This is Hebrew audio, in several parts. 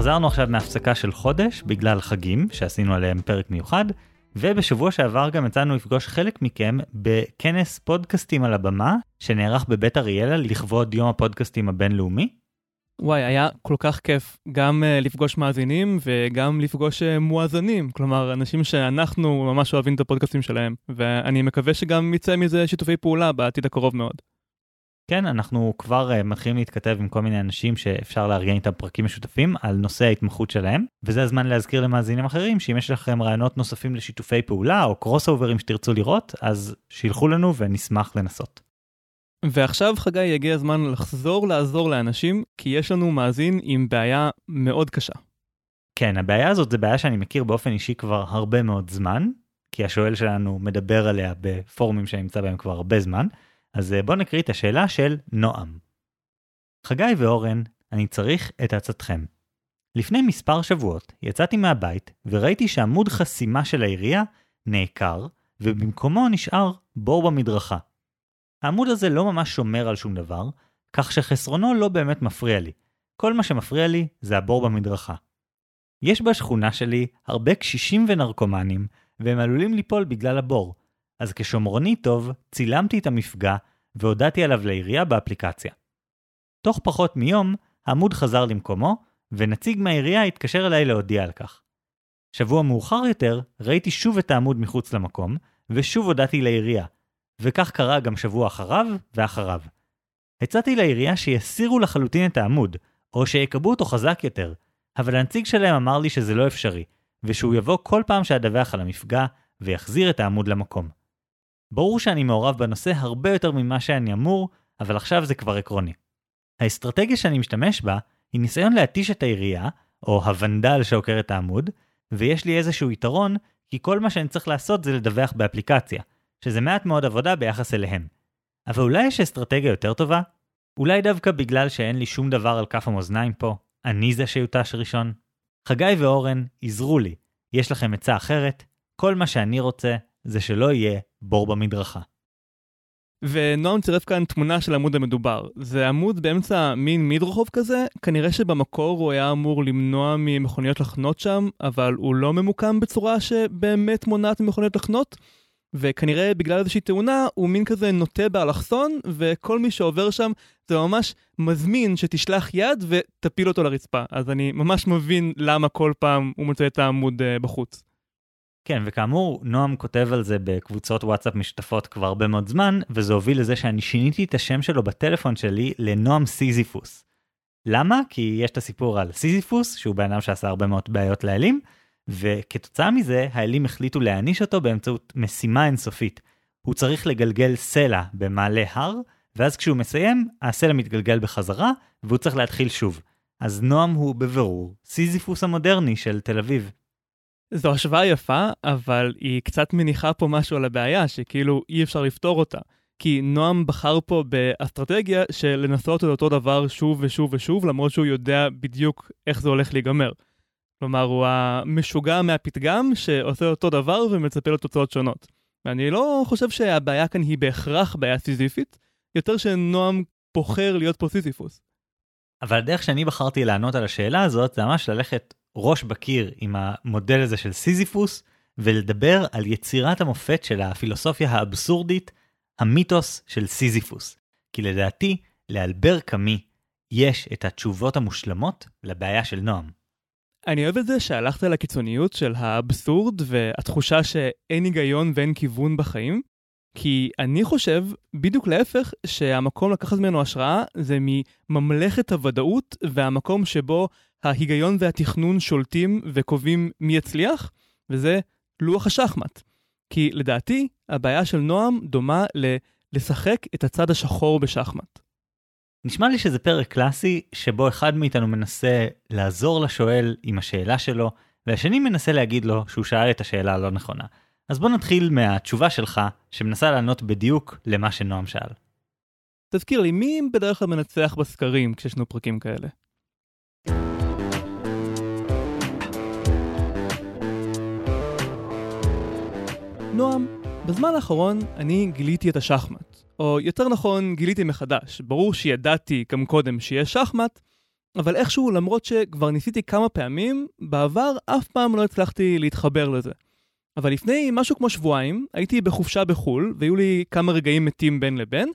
חזרנו עכשיו מהפסקה של חודש בגלל חגים, שעשינו עליהם פרק מיוחד, ובשבוע שעבר גם יצאנו לפגוש חלק מכם בכנס פודקאסטים על הבמה, שנערך בבית אריאלה לכבוד יום הפודקאסטים הבינלאומי. וואי, היה כל כך כיף גם uh, לפגוש מאזינים וגם לפגוש uh, מואזנים, כלומר, אנשים שאנחנו ממש אוהבים את הפודקאסטים שלהם, ואני מקווה שגם יצא מזה שיתופי פעולה בעתיד הקרוב מאוד. כן, אנחנו כבר uh, מתחילים להתכתב עם כל מיני אנשים שאפשר לארגן איתם פרקים משותפים על נושא ההתמחות שלהם, וזה הזמן להזכיר למאזינים אחרים שאם יש לכם רעיונות נוספים לשיתופי פעולה או קרוס אוברים שתרצו לראות, אז שילחו לנו ונשמח לנסות. ועכשיו חגי הגיע הזמן לחזור לעזור לאנשים, כי יש לנו מאזין עם בעיה מאוד קשה. כן, הבעיה הזאת זה בעיה שאני מכיר באופן אישי כבר הרבה מאוד זמן, כי השואל שלנו מדבר עליה בפורומים שאני נמצא בהם כבר הרבה זמן, אז אה, בואו נקריא את השאלה של נועם. חגי ואורן, אני צריך את עצתכם. לפני מספר שבועות יצאתי מהבית וראיתי שעמוד חסימה של העירייה נעקר, ובמקומו נשאר בור במדרכה. העמוד הזה לא ממש שומר על שום דבר, כך שחסרונו לא באמת מפריע לי. כל מה שמפריע לי זה הבור במדרכה. יש בשכונה שלי הרבה קשישים ונרקומנים, והם עלולים ליפול בגלל הבור. אז כשומרוני טוב, צילמתי את המפגע והודעתי עליו לעירייה באפליקציה. תוך פחות מיום, העמוד חזר למקומו, ונציג מהעירייה התקשר אליי להודיע על כך. שבוע מאוחר יותר, ראיתי שוב את העמוד מחוץ למקום, ושוב הודעתי לעירייה, וכך קרה גם שבוע אחריו ואחריו. הצעתי לעירייה שיסירו לחלוטין את העמוד, או שיקבעו אותו חזק יותר, אבל הנציג שלהם אמר לי שזה לא אפשרי, ושהוא יבוא כל פעם שאדווח על המפגע, ויחזיר את העמוד למקום. ברור שאני מעורב בנושא הרבה יותר ממה שאני אמור, אבל עכשיו זה כבר עקרוני. האסטרטגיה שאני משתמש בה, היא ניסיון להתיש את העירייה, או הוונדל שעוקר את העמוד, ויש לי איזשהו יתרון, כי כל מה שאני צריך לעשות זה לדווח באפליקציה, שזה מעט מאוד עבודה ביחס אליהם. אבל אולי יש אסטרטגיה יותר טובה? אולי דווקא בגלל שאין לי שום דבר על כף המאזניים פה, אני זה שיותש ראשון? חגי ואורן, עזרו לי. יש לכם עצה אחרת? כל מה שאני רוצה זה שלא יהיה בור במדרכה. ונועם צירף כאן תמונה של העמוד המדובר. זה עמוד באמצע מין מדרחוב כזה, כנראה שבמקור הוא היה אמור למנוע ממכוניות לחנות שם, אבל הוא לא ממוקם בצורה שבאמת מונעת ממכוניות לחנות. וכנראה בגלל איזושהי תאונה הוא מין כזה נוטה באלכסון, וכל מי שעובר שם זה ממש מזמין שתשלח יד ותפיל אותו לרצפה. אז אני ממש מבין למה כל פעם הוא מוצא את העמוד uh, בחוץ. כן, וכאמור, נועם כותב על זה בקבוצות וואטסאפ משותפות כבר הרבה מאוד זמן, וזה הוביל לזה שאני שיניתי את השם שלו בטלפון שלי לנועם סיזיפוס. למה? כי יש את הסיפור על סיזיפוס, שהוא בן אדם שעשה הרבה מאוד בעיות לאלים, וכתוצאה מזה האלים החליטו להעניש אותו באמצעות משימה אינסופית. הוא צריך לגלגל סלע במעלה הר, ואז כשהוא מסיים, הסלע מתגלגל בחזרה, והוא צריך להתחיל שוב. אז נועם הוא בבירור סיזיפוס המודרני של תל אביב. זו השוואה יפה, אבל היא קצת מניחה פה משהו על הבעיה, שכאילו אי אפשר לפתור אותה. כי נועם בחר פה באסטרטגיה של לנסות את אותו דבר שוב ושוב ושוב, למרות שהוא יודע בדיוק איך זה הולך להיגמר. כלומר, הוא המשוגע מהפתגם שעושה אותו דבר ומצפה לתוצאות שונות. ואני לא חושב שהבעיה כאן היא בהכרח בעיה סיזיפית, יותר שנועם בוחר להיות פה סיזיפוס. אבל הדרך שאני בחרתי לענות על השאלה הזאת זה ממש ללכת ראש בקיר עם המודל הזה של סיזיפוס ולדבר על יצירת המופת של הפילוסופיה האבסורדית, המיתוס של סיזיפוס. כי לדעתי, לאלבר קאמי יש את התשובות המושלמות לבעיה של נועם. אני אוהב את זה שהלכת לקיצוניות של האבסורד והתחושה שאין היגיון ואין כיוון בחיים, כי אני חושב, בדיוק להפך, שהמקום לקחת ממנו השראה זה מממלכת הוודאות והמקום שבו ההיגיון והתכנון שולטים וקובעים מי יצליח, וזה לוח השחמט. כי לדעתי, הבעיה של נועם דומה ל- לשחק את הצד השחור בשחמט. נשמע לי שזה פרק קלאסי שבו אחד מאיתנו מנסה לעזור לשואל עם השאלה שלו, והשני מנסה להגיד לו שהוא שאל את השאלה הלא נכונה. אז בוא נתחיל מהתשובה שלך, שמנסה לענות בדיוק למה שנועם שאל. תזכיר לי, מי בדרך כלל מנצח בסקרים כשיש לנו פרקים כאלה? נועם, בזמן האחרון אני גיליתי את השחמט. או יותר נכון, גיליתי מחדש. ברור שידעתי גם קודם שיש שחמט, אבל איכשהו, למרות שכבר ניסיתי כמה פעמים, בעבר אף פעם לא הצלחתי להתחבר לזה. אבל לפני משהו כמו שבועיים, הייתי בחופשה בחו"ל, והיו לי כמה רגעים מתים בין לבין,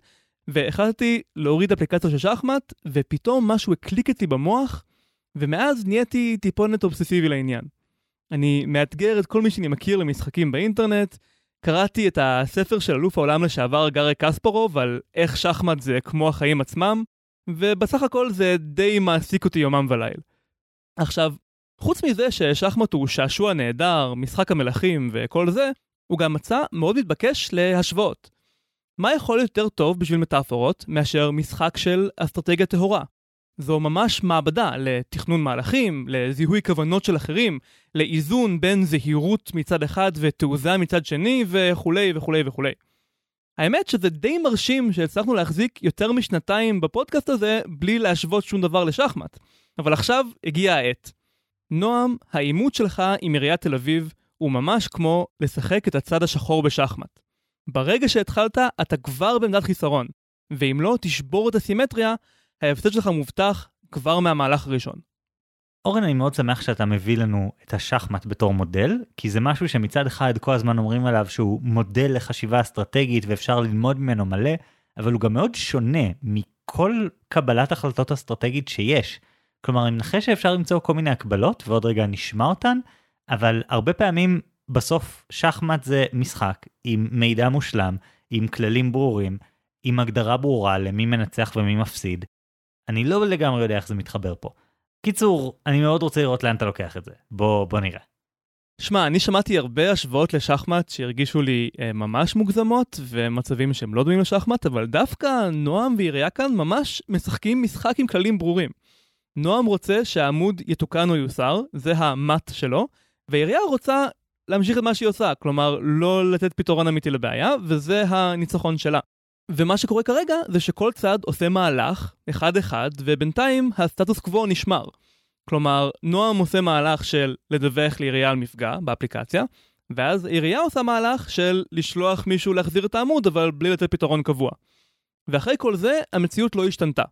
והחלטתי להוריד אפליקציה של שחמט, ופתאום משהו הקליק אצלי במוח, ומאז נהייתי טיפונת אובססיבי לעניין. אני מאתגר את כל מי שאני מכיר למשחקים באינטרנט, קראתי את הספר של אלוף העולם לשעבר גארי קספרוב על איך שחמט זה כמו החיים עצמם, ובסך הכל זה די מעסיק אותי יומם וליל. עכשיו, חוץ מזה ששחמט הוא שעשוע נהדר, משחק המלכים וכל זה, הוא גם מצא מאוד מתבקש להשוואות. מה יכול יותר טוב בשביל מטאפורות מאשר משחק של אסטרטגיה טהורה? זו ממש מעבדה לתכנון מהלכים, לזיהוי כוונות של אחרים, לאיזון בין זהירות מצד אחד ותעוזה מצד שני וכולי וכולי וכולי. האמת שזה די מרשים שהצלחנו להחזיק יותר משנתיים בפודקאסט הזה בלי להשוות שום דבר לשחמט. אבל עכשיו הגיעה העת. נועם, העימות שלך עם עיריית תל אביב הוא ממש כמו לשחק את הצד השחור בשחמט. ברגע שהתחלת, אתה כבר בעמדת חיסרון, ואם לא תשבור את הסימטריה, ההפסד שלך מובטח כבר מהמהלך הראשון. אורן, אני מאוד שמח שאתה מביא לנו את השחמט בתור מודל, כי זה משהו שמצד אחד כל הזמן אומרים עליו שהוא מודל לחשיבה אסטרטגית ואפשר ללמוד ממנו מלא, אבל הוא גם מאוד שונה מכל קבלת החלטות אסטרטגית שיש. כלומר, אני מנחש שאפשר למצוא כל מיני הקבלות, ועוד רגע נשמע אותן, אבל הרבה פעמים בסוף שחמט זה משחק עם מידע מושלם, עם כללים ברורים, עם הגדרה ברורה למי מנצח ומי מפסיד. אני לא לגמרי יודע איך זה מתחבר פה. קיצור, אני מאוד רוצה לראות לאן אתה לוקח את זה. בוא, בוא נראה. שמע, אני שמעתי הרבה השוואות לשחמט שהרגישו לי אה, ממש מוגזמות ומצבים שהם לא דומים לשחמט, אבל דווקא נועם ועירייה כאן ממש משחקים משחק עם כללים ברורים. נועם רוצה שהעמוד יתוקן או יוסר, זה המט שלו, ועירייה רוצה להמשיך את מה שהיא עושה, כלומר לא לתת פתרון אמיתי לבעיה, וזה הניצחון שלה. ומה שקורה כרגע זה שכל צד עושה מהלך, אחד-אחד, ובינתיים הסטטוס קוו נשמר. כלומר, נועם עושה מהלך של לדווח לעירייה על מפגע באפליקציה, ואז עירייה עושה מהלך של לשלוח מישהו להחזיר את העמוד, אבל בלי לתת פתרון קבוע. ואחרי כל זה, המציאות לא השתנתה.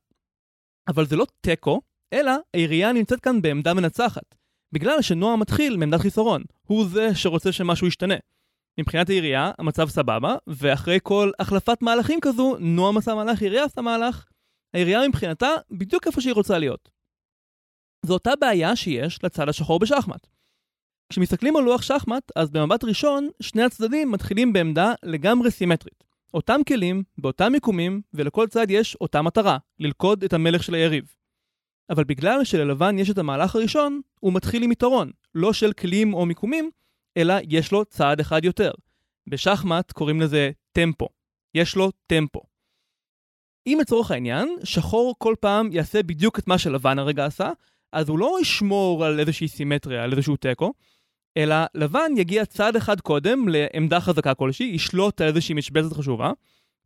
אבל זה לא תיקו, אלא העירייה נמצאת כאן בעמדה מנצחת. בגלל שנועם מתחיל מעמדת חיסרון, הוא זה שרוצה שמשהו ישתנה. מבחינת העירייה, המצב סבבה, ואחרי כל החלפת מהלכים כזו, נועם עשה מהלך, העירייה עשה מהלך, העירייה מבחינתה בדיוק איפה שהיא רוצה להיות. זו אותה בעיה שיש לצד השחור בשחמט. כשמסתכלים על לוח שחמט, אז במבט ראשון, שני הצדדים מתחילים בעמדה לגמרי סימטרית. אותם כלים, באותם מיקומים, ולכל צד יש אותה מטרה, ללכוד את המלך של היריב. אבל בגלל שללבן יש את המהלך הראשון, הוא מתחיל עם יתרון, לא של כלים או מיקומים, אלא יש לו צעד אחד יותר. בשחמט קוראים לזה טמפו. יש לו טמפו. אם לצורך העניין, שחור כל פעם יעשה בדיוק את מה שלבן הרגע עשה, אז הוא לא ישמור על איזושהי סימטריה, על איזשהו תיקו, אלא לבן יגיע צעד אחד קודם לעמדה חזקה כלשהי, ישלוט על איזושהי משבצת חשובה,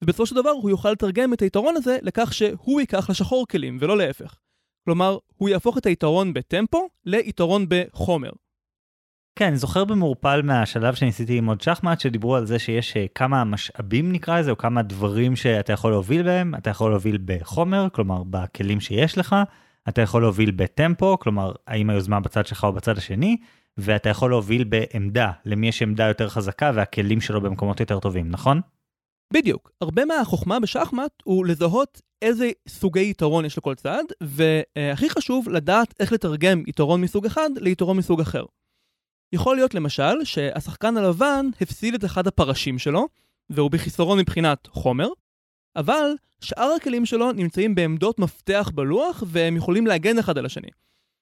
ובסופו של דבר הוא יוכל לתרגם את היתרון הזה לכך שהוא ייקח לשחור כלים, ולא להפך. כלומר, הוא יהפוך את היתרון בטמפו ליתרון בחומר. כן, אני זוכר במעורפל מהשלב שניסיתי ללמוד שחמט, שדיברו על זה שיש אה, כמה משאבים נקרא לזה, או כמה דברים שאתה יכול להוביל בהם. אתה יכול להוביל בחומר, כלומר בכלים שיש לך, אתה יכול להוביל בטמפו, כלומר האם היוזמה בצד שלך או בצד השני, ואתה יכול להוביל בעמדה, למי יש עמדה יותר חזקה והכלים שלו במקומות יותר טובים, נכון? בדיוק. הרבה מהחוכמה בשחמט הוא לזהות איזה סוגי יתרון יש לכל צד, והכי חשוב לדעת איך לתרגם יתרון מסוג אחד ליתרון מסוג אחר. יכול להיות למשל שהשחקן הלבן הפסיד את אחד הפרשים שלו, והוא בחיסרון מבחינת חומר, אבל שאר הכלים שלו נמצאים בעמדות מפתח בלוח והם יכולים להגן אחד על השני.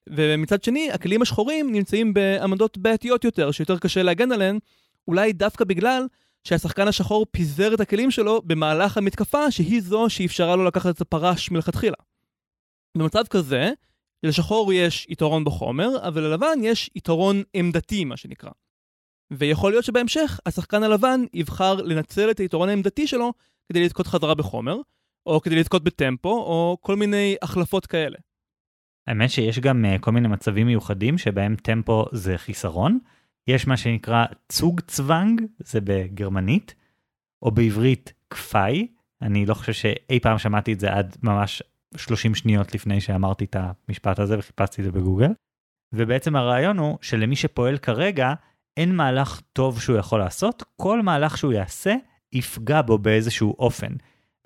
ומצד שני, הכלים השחורים נמצאים בעמדות בעייתיות יותר, שיותר קשה להגן עליהן, אולי דווקא בגלל שהשחקן השחור פיזר את הכלים שלו במהלך המתקפה שהיא זו שאפשרה לו לקחת את הפרש מלכתחילה. במצב כזה, לשחור יש יתרון בחומר, אבל ללבן יש יתרון עמדתי, מה שנקרא. ויכול להיות שבהמשך השחקן הלבן יבחר לנצל את היתרון העמדתי שלו כדי לזכות חזרה בחומר, או כדי לזכות בטמפו, או כל מיני החלפות כאלה. האמת שיש גם uh, כל מיני מצבים מיוחדים שבהם טמפו זה חיסרון. יש מה שנקרא צוג צוונג, זה בגרמנית, או בעברית כפאי, אני לא חושב שאי פעם שמעתי את זה עד ממש 30 שניות לפני שאמרתי את המשפט הזה וחיפשתי את זה בגוגל. ובעצם הרעיון הוא שלמי שפועל כרגע, אין מהלך טוב שהוא יכול לעשות, כל מהלך שהוא יעשה יפגע בו באיזשהו אופן.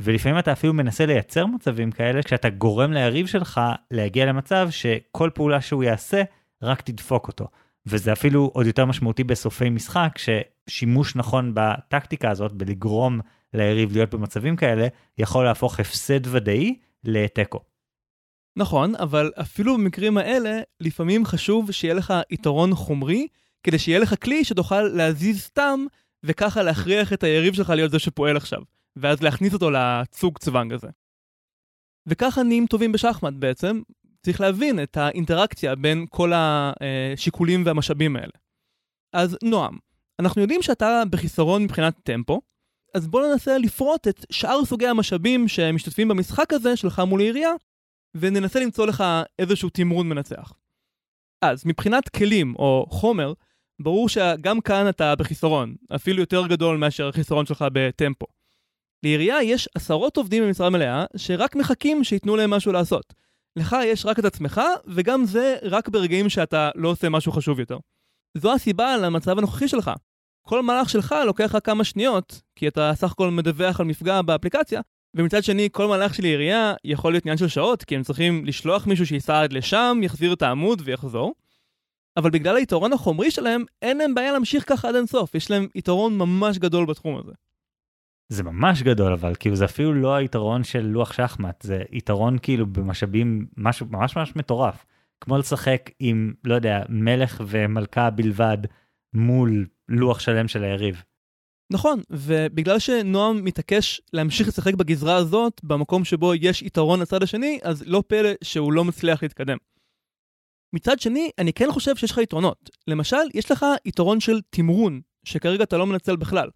ולפעמים אתה אפילו מנסה לייצר מצבים כאלה כשאתה גורם ליריב שלך להגיע למצב שכל פעולה שהוא יעשה רק תדפוק אותו. וזה אפילו עוד יותר משמעותי בסופי משחק, ששימוש נכון בטקטיקה הזאת, בלגרום ליריב להיות במצבים כאלה, יכול להפוך הפסד ודאי לתיקו. נכון, אבל אפילו במקרים האלה, לפעמים חשוב שיהיה לך יתרון חומרי, כדי שיהיה לך כלי שתוכל להזיז סתם, וככה להכריח את היריב שלך להיות זה שפועל עכשיו, ואז להכניס אותו לצוג צוונג הזה. וככה נהיים טובים בשחמט בעצם, צריך להבין את האינטראקציה בין כל השיקולים והמשאבים האלה. אז נועם, אנחנו יודעים שאתה בחיסרון מבחינת טמפו, אז בוא ננסה לפרוט את שאר סוגי המשאבים שמשתתפים במשחק הזה שלך מול העירייה, וננסה למצוא לך איזשהו תמרון מנצח. אז מבחינת כלים או חומר, ברור שגם כאן אתה בחיסרון, אפילו יותר גדול מאשר החיסרון שלך בטמפו. לעירייה יש עשרות עובדים במשרה מלאה שרק מחכים שייתנו להם משהו לעשות. לך יש רק את עצמך, וגם זה רק ברגעים שאתה לא עושה משהו חשוב יותר. זו הסיבה למצב הנוכחי שלך. כל מהלך שלך לוקח רק כמה שניות, כי אתה סך הכל מדווח על מפגע באפליקציה, ומצד שני, כל מהלך של העירייה יכול להיות עניין של שעות, כי הם צריכים לשלוח מישהו שייסע עד לשם, יחזיר את העמוד ויחזור. אבל בגלל היתרון החומרי שלהם, אין להם בעיה להמשיך ככה עד אינסוף, יש להם יתרון ממש גדול בתחום הזה. זה ממש גדול אבל כאילו זה אפילו לא היתרון של לוח שחמט זה יתרון כאילו במשאבים משהו ממש ממש מטורף כמו לשחק עם לא יודע מלך ומלכה בלבד מול לוח שלם של היריב. נכון ובגלל שנועם מתעקש להמשיך לשחק בגזרה הזאת במקום שבו יש יתרון לצד השני אז לא פלא שהוא לא מצליח להתקדם. מצד שני אני כן חושב שיש לך יתרונות למשל יש לך יתרון של תמרון שכרגע אתה לא מנצל בכלל.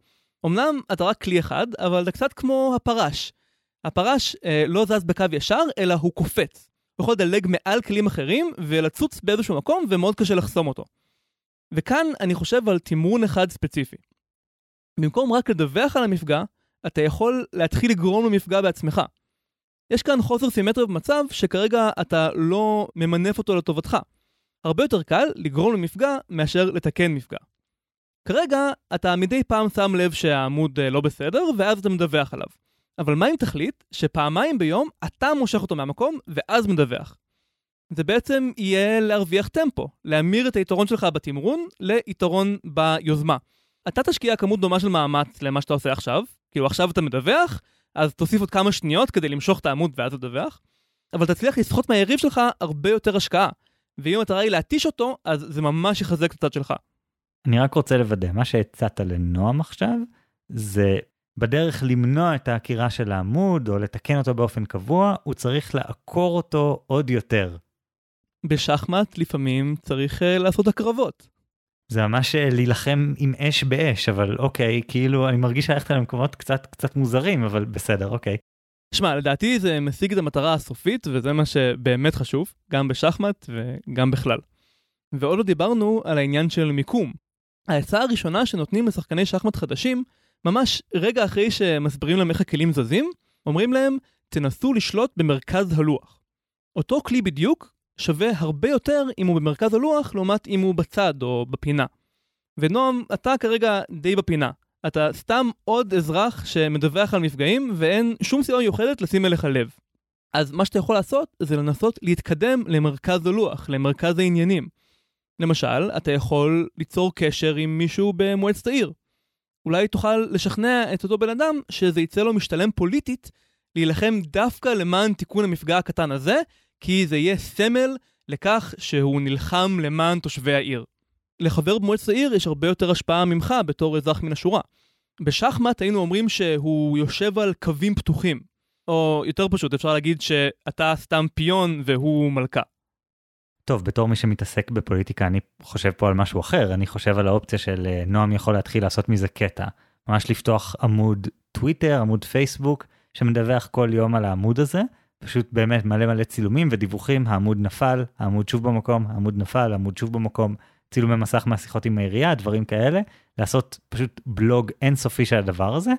אמנם אתה רק כלי אחד, אבל אתה קצת כמו הפרש. הפרש אה, לא זז בקו ישר, אלא הוא קופץ. הוא יכול לדלג מעל כלים אחרים ולצוץ באיזשהו מקום, ומאוד קשה לחסום אותו. וכאן אני חושב על תמרון אחד ספציפי. במקום רק לדווח על המפגע, אתה יכול להתחיל לגרום למפגע בעצמך. יש כאן חוסר סימטריה במצב שכרגע אתה לא ממנף אותו לטובתך. הרבה יותר קל לגרום למפגע מאשר לתקן מפגע. כרגע אתה מדי פעם שם לב שהעמוד אה, לא בסדר, ואז אתה מדווח עליו. אבל מה אם תחליט שפעמיים ביום אתה מושך אותו מהמקום, ואז מדווח? זה בעצם יהיה להרוויח טמפו, להמיר את היתרון שלך בתמרון ליתרון ביוזמה. אתה תשקיע כמות דומה של מאמץ למה שאתה עושה עכשיו, כאילו עכשיו אתה מדווח, אז תוסיף עוד כמה שניות כדי למשוך את העמוד ואז תדווח, אבל תצליח לסחוט מהיריב שלך הרבה יותר השקעה. ואם המטרה היא להתיש אותו, אז זה ממש יחזק את הצד שלך. אני רק רוצה לוודא, מה שהצעת לנועם עכשיו, זה בדרך למנוע את העקירה של העמוד או לתקן אותו באופן קבוע, הוא צריך לעקור אותו עוד יותר. בשחמט לפעמים צריך uh, לעשות הקרבות. זה ממש אה, להילחם עם אש באש, אבל אוקיי, כאילו אני מרגיש ללכת למקומות קצת קצת מוזרים, אבל בסדר, אוקיי. שמע, לדעתי זה משיג את המטרה הסופית, וזה מה שבאמת חשוב, גם בשחמט וגם בכלל. ועוד לא דיברנו על העניין של מיקום. ההצעה הראשונה שנותנים לשחקני שחמט חדשים, ממש רגע אחרי שמסבירים להם איך הכלים זזים, אומרים להם, תנסו לשלוט במרכז הלוח. אותו כלי בדיוק שווה הרבה יותר אם הוא במרכז הלוח, לעומת אם הוא בצד או בפינה. ונועם, אתה כרגע די בפינה. אתה סתם עוד אזרח שמדווח על מפגעים, ואין שום סיבה מיוחדת לשים אליך לב. אז מה שאתה יכול לעשות, זה לנסות להתקדם למרכז הלוח, למרכז העניינים. למשל, אתה יכול ליצור קשר עם מישהו במועצת העיר. אולי תוכל לשכנע את אותו בן אדם שזה יצא לו משתלם פוליטית להילחם דווקא למען תיקון המפגע הקטן הזה, כי זה יהיה סמל לכך שהוא נלחם למען תושבי העיר. לחבר במועצת העיר יש הרבה יותר השפעה ממך בתור אזרח מן השורה. בשחמט היינו אומרים שהוא יושב על קווים פתוחים. או יותר פשוט, אפשר להגיד שאתה סתם פיון והוא מלכה. טוב, בתור מי שמתעסק בפוליטיקה, אני חושב פה על משהו אחר, אני חושב על האופציה של אה, נועם יכול להתחיל לעשות מזה קטע. ממש לפתוח עמוד טוויטר, עמוד פייסבוק, שמדווח כל יום על העמוד הזה, פשוט באמת מלא מלא צילומים ודיווחים, העמוד נפל, העמוד שוב במקום, העמוד נפל, העמוד שוב במקום, צילומי מסך מהשיחות עם העירייה, דברים כאלה, לעשות פשוט בלוג אינסופי של הדבר הזה,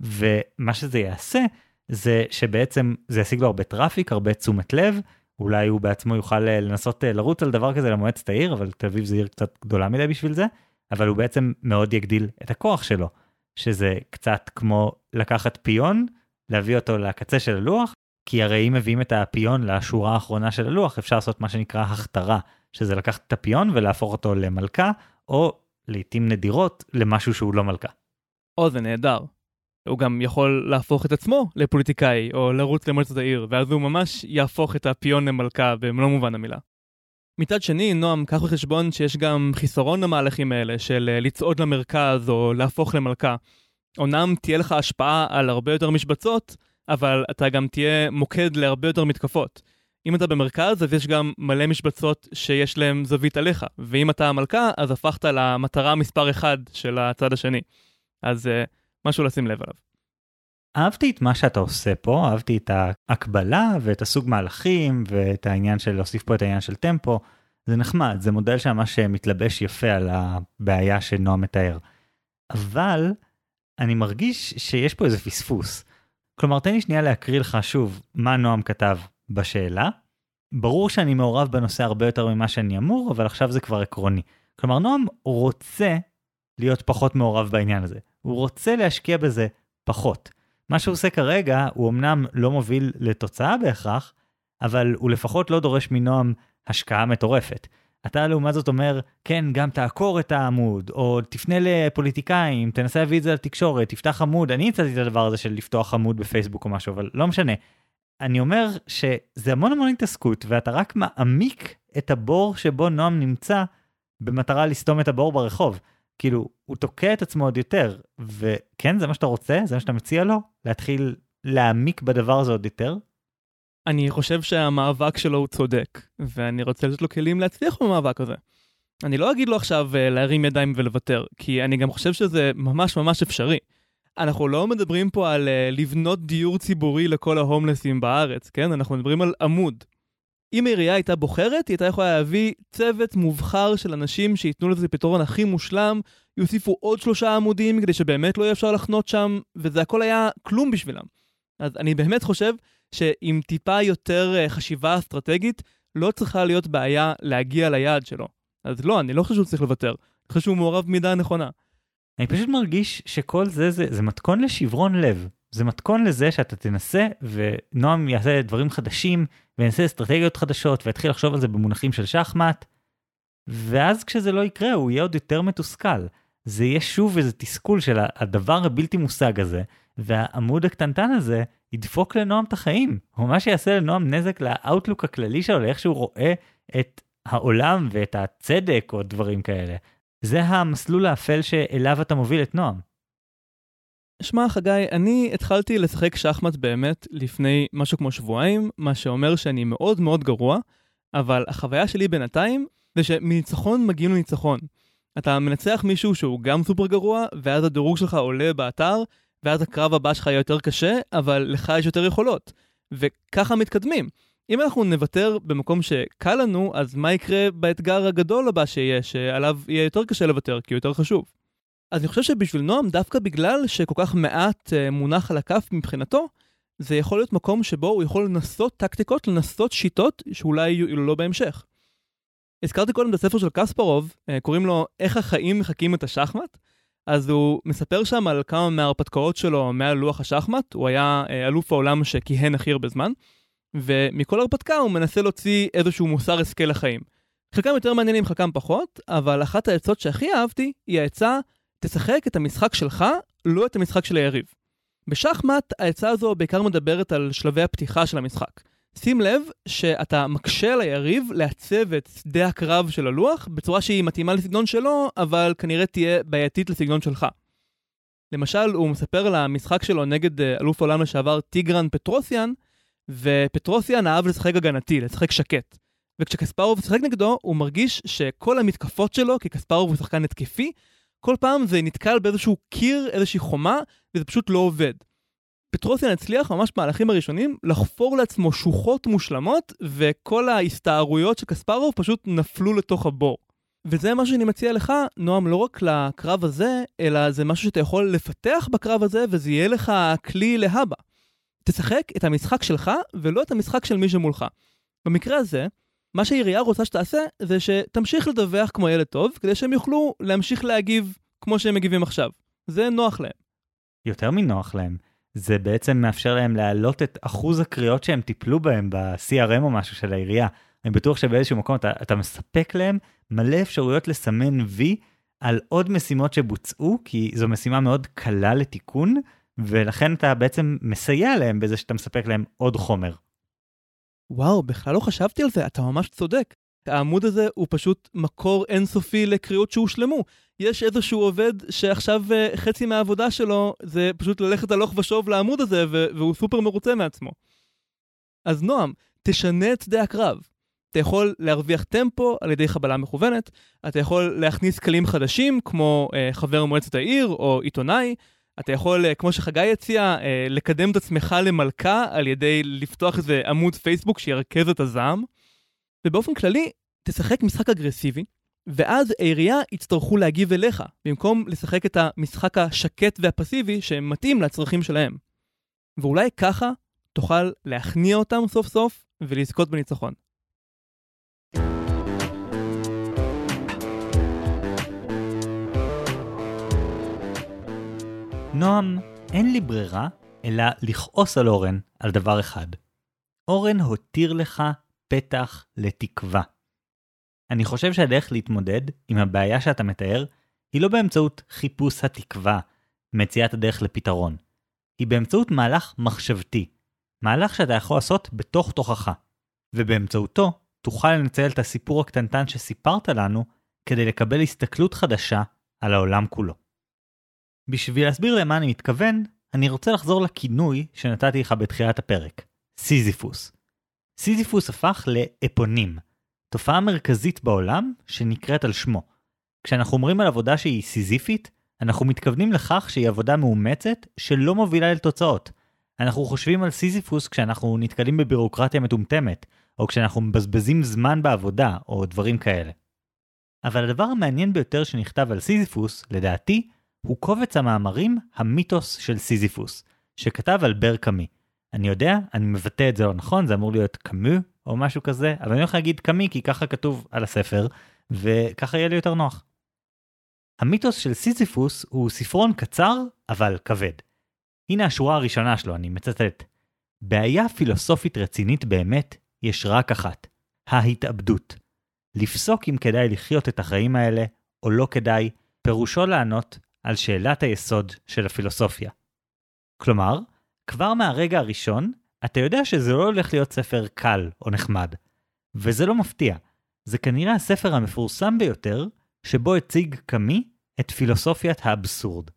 ומה שזה יעשה, זה שבעצם זה ישיג לו הרבה טראפיק, הרבה תשומת לב, אולי הוא בעצמו יוכל אה, לנסות אה, לרוץ על דבר כזה למועצת העיר, אבל תל אביב זו עיר קצת גדולה מדי בשביל זה, אבל הוא בעצם מאוד יגדיל את הכוח שלו, שזה קצת כמו לקחת פיון, להביא אותו לקצה של הלוח, כי הרי אם מביאים את הפיון לשורה האחרונה של הלוח, אפשר לעשות מה שנקרא הכתרה, שזה לקחת את הפיון ולהפוך אותו למלכה, או לעתים נדירות למשהו שהוא לא מלכה. או, זה נהדר. הוא גם יכול להפוך את עצמו לפוליטיקאי, או לרוץ למועצת העיר, ואז הוא ממש יהפוך את הפיון למלכה במלוא מובן המילה. מצד שני, נועם, קח בחשבון שיש גם חיסרון למהלכים האלה של אה, לצעוד למרכז או להפוך למלכה. אמנם תהיה לך השפעה על הרבה יותר משבצות, אבל אתה גם תהיה מוקד להרבה יותר מתקפות. אם אתה במרכז, אז יש גם מלא משבצות שיש להם זווית עליך, ואם אתה המלכה, אז הפכת למטרה מספר אחד של הצד השני. אז uh, משהו לשים לב עליו. אהבתי את מה שאתה עושה פה, אהבתי את ההקבלה ואת הסוג מהלכים ואת העניין של להוסיף פה את העניין של טמפו. זה נחמד, זה מודל שממש מתלבש יפה על הבעיה שנועם מתאר. אבל אני מרגיש שיש פה איזה פספוס. כלומר, תן לי שנייה להקריא לך שוב מה נועם כתב בשאלה. ברור שאני מעורב בנושא הרבה יותר ממה שאני אמור, אבל עכשיו זה כבר עקרוני. כלומר, נועם רוצה להיות פחות מעורב בעניין הזה. הוא רוצה להשקיע בזה פחות. מה שהוא עושה כרגע, הוא אמנם לא מוביל לתוצאה בהכרח, אבל הוא לפחות לא דורש מנועם השקעה מטורפת. אתה לעומת זאת אומר, כן, גם תעקור את העמוד, או תפנה לפוליטיקאים, תנסה להביא את זה לתקשורת, תפתח עמוד, אני הצעתי את הדבר הזה של לפתוח עמוד בפייסבוק או משהו, אבל לא משנה. אני אומר שזה המון המון התעסקות, ואתה רק מעמיק את הבור שבו נועם נמצא, במטרה לסתום את הבור ברחוב. כאילו, הוא תוקע את עצמו עוד יותר, וכן, זה מה שאתה רוצה? זה מה שאתה מציע לו? להתחיל להעמיק בדבר הזה עוד יותר? אני חושב שהמאבק שלו הוא צודק, ואני רוצה לתת לו כלים להצליח במאבק הזה. אני לא אגיד לו עכשיו אה, להרים ידיים ולוותר, כי אני גם חושב שזה ממש ממש אפשרי. אנחנו לא מדברים פה על uh, לבנות דיור ציבורי לכל ההומלסים בארץ, כן? אנחנו מדברים על עמוד. אם העירייה הייתה בוחרת, היא הייתה יכולה להביא צוות מובחר של אנשים שייתנו לזה פתרון הכי מושלם, יוסיפו עוד שלושה עמודים כדי שבאמת לא יהיה אפשר לחנות שם, וזה הכל היה כלום בשבילם. אז אני באמת חושב שעם טיפה יותר אה, חשיבה אסטרטגית, לא צריכה להיות בעיה להגיע ליעד שלו. אז לא, אני לא חושב שהוא צריך לוותר. אני חושב שהוא מעורב במידה הנכונה. אני פשוט מרגיש שכל זה, זה, זה מתכון לשברון לב. זה מתכון לזה שאתה תנסה, ונועם יעשה דברים חדשים, וינסה אסטרטגיות חדשות, ויתחיל לחשוב על זה במונחים של שחמט, ואז כשזה לא יקרה, הוא יהיה עוד יותר מתוסכל. זה יהיה שוב איזה תסכול של הדבר הבלתי מושג הזה, והעמוד הקטנטן הזה ידפוק לנועם את החיים. הוא ממש יעשה לנועם נזק לאאוטלוק הכללי שלו, לאיך שהוא רואה את העולם ואת הצדק או דברים כאלה. זה המסלול האפל שאליו אתה מוביל את נועם. שמע, חגי, אני התחלתי לשחק שחמט באמת לפני משהו כמו שבועיים, מה שאומר שאני מאוד מאוד גרוע, אבל החוויה שלי בינתיים זה שמניצחון מגיעים לניצחון. אתה מנצח מישהו שהוא גם סופר גרוע, ואז הדירוג שלך עולה באתר, ואז הקרב הבא שלך יהיה יותר קשה, אבל לך יש יותר יכולות. וככה מתקדמים. אם אנחנו נוותר במקום שקל לנו, אז מה יקרה באתגר הגדול הבא שיהיה, שעליו יהיה יותר קשה לוותר, כי הוא יותר חשוב. אז אני חושב שבשביל נועם, דווקא בגלל שכל כך מעט uh, מונח על הכף מבחינתו, זה יכול להיות מקום שבו הוא יכול לנסות טקטיקות, לנסות שיטות שאולי לא בהמשך. הזכרתי קודם את הספר של קספרוב, uh, קוראים לו איך החיים מחקים את השחמט, אז הוא מספר שם על כמה מההרפתקאות שלו מעל לוח השחמט, הוא היה uh, אלוף העולם שכיהן הכי הרבה זמן, ומכל הרפתקה הוא מנסה להוציא איזשהו מוסר השכל לחיים. חלקם יותר מעניינים, חלקם פחות, אבל אחת העצות שהכי אהבתי היא העצה, תשחק את המשחק שלך, לא את המשחק של היריב. בשחמט העצה הזו בעיקר מדברת על שלבי הפתיחה של המשחק. שים לב שאתה מקשה על היריב לעצב את שדה הקרב של הלוח בצורה שהיא מתאימה לסגנון שלו, אבל כנראה תהיה בעייתית לסגנון שלך. למשל, הוא מספר על המשחק שלו נגד אה, אלוף העולם לשעבר טיגרן פטרוסיאן, ופטרוסיאן אהב לשחק הגנתי, לשחק שקט. וכשקספרוב שיחק נגדו, הוא מרגיש שכל המתקפות שלו, כי קספרוב הוא שחקן התקפי, כל פעם זה נתקל באיזשהו קיר, איזושהי חומה, וזה פשוט לא עובד. פטרוסיאן הצליח ממש במהלכים הראשונים לחפור לעצמו שוחות מושלמות, וכל ההסתערויות של קספרוב פשוט נפלו לתוך הבור. וזה מה שאני מציע לך, נועם, לא רק לקרב הזה, אלא זה משהו שאתה יכול לפתח בקרב הזה, וזה יהיה לך כלי להבא. תשחק את המשחק שלך ולא את המשחק של מי שמולך. במקרה הזה, מה שהעירייה רוצה שתעשה זה שתמשיך לדווח כמו ילד טוב, כדי שהם יוכלו להמשיך להגיב כמו שהם מגיבים עכשיו. זה נוח להם. יותר מנוח להם. זה בעצם מאפשר להם להעלות את אחוז הקריאות שהם טיפלו בהם ב-CRM או משהו של העירייה. אני בטוח שבאיזשהו מקום אתה, אתה מספק להם מלא אפשרויות לסמן וי על עוד משימות שבוצעו, כי זו משימה מאוד קלה לתיקון, ולכן אתה בעצם מסייע להם בזה שאתה מספק להם עוד חומר. וואו, בכלל לא חשבתי על זה, אתה ממש צודק. העמוד הזה הוא פשוט מקור אינסופי לקריאות שהושלמו. יש איזשהו עובד שעכשיו uh, חצי מהעבודה שלו זה פשוט ללכת הלוך ושוב לעמוד הזה, והוא סופר מרוצה מעצמו. אז נועם, תשנה את שדה הקרב. אתה יכול להרוויח טמפו על ידי חבלה מכוונת, אתה יכול להכניס כלים חדשים כמו uh, חבר מועצת העיר או עיתונאי, אתה יכול, uh, כמו שחגי הציע, uh, לקדם את עצמך למלכה על ידי לפתוח איזה עמוד פייסבוק שירכז את הזעם. ובאופן כללי, תשחק משחק אגרסיבי, ואז העירייה יצטרכו להגיב אליך, במקום לשחק את המשחק השקט והפסיבי שמתאים לצרכים שלהם. ואולי ככה תוכל להכניע אותם סוף סוף ולזכות בניצחון. נועם, אין לי ברירה אלא לכעוס על אורן על דבר אחד. אורן הותיר לך פתח לתקווה. אני חושב שהדרך להתמודד עם הבעיה שאתה מתאר היא לא באמצעות חיפוש התקווה, מציאת הדרך לפתרון. היא באמצעות מהלך מחשבתי, מהלך שאתה יכול לעשות בתוך תוכך, ובאמצעותו תוכל לנצל את הסיפור הקטנטן שסיפרת לנו כדי לקבל הסתכלות חדשה על העולם כולו. בשביל להסביר למה אני מתכוון, אני רוצה לחזור לכינוי שנתתי לך בתחילת הפרק, סיזיפוס. סיזיפוס הפך לאפונים, תופעה מרכזית בעולם שנקראת על שמו. כשאנחנו אומרים על עבודה שהיא סיזיפית, אנחנו מתכוונים לכך שהיא עבודה מאומצת שלא מובילה אל תוצאות. אנחנו חושבים על סיזיפוס כשאנחנו נתקלים בבירוקרטיה מטומטמת, או כשאנחנו מבזבזים זמן בעבודה, או דברים כאלה. אבל הדבר המעניין ביותר שנכתב על סיזיפוס, לדעתי, הוא קובץ המאמרים המיתוס של סיזיפוס, שכתב אלבר קאמי. אני יודע, אני מבטא את זה לא נכון, זה אמור להיות קאמו או משהו כזה, אבל אני הולך להגיד קאמי כי ככה כתוב על הספר, וככה יהיה לי יותר נוח. המיתוס של סיזיפוס הוא ספרון קצר, אבל כבד. הנה השורה הראשונה שלו, אני מצטט. בעיה פילוסופית רצינית באמת יש רק אחת, ההתאבדות. לפסוק אם כדאי לחיות את החיים האלה או לא כדאי, פירושו לענות על שאלת היסוד של הפילוסופיה. כלומר, כבר מהרגע הראשון, אתה יודע שזה לא הולך להיות ספר קל או נחמד. וזה לא מפתיע, זה כנראה הספר המפורסם ביותר, שבו הציג קאמי את פילוסופיית האבסורד.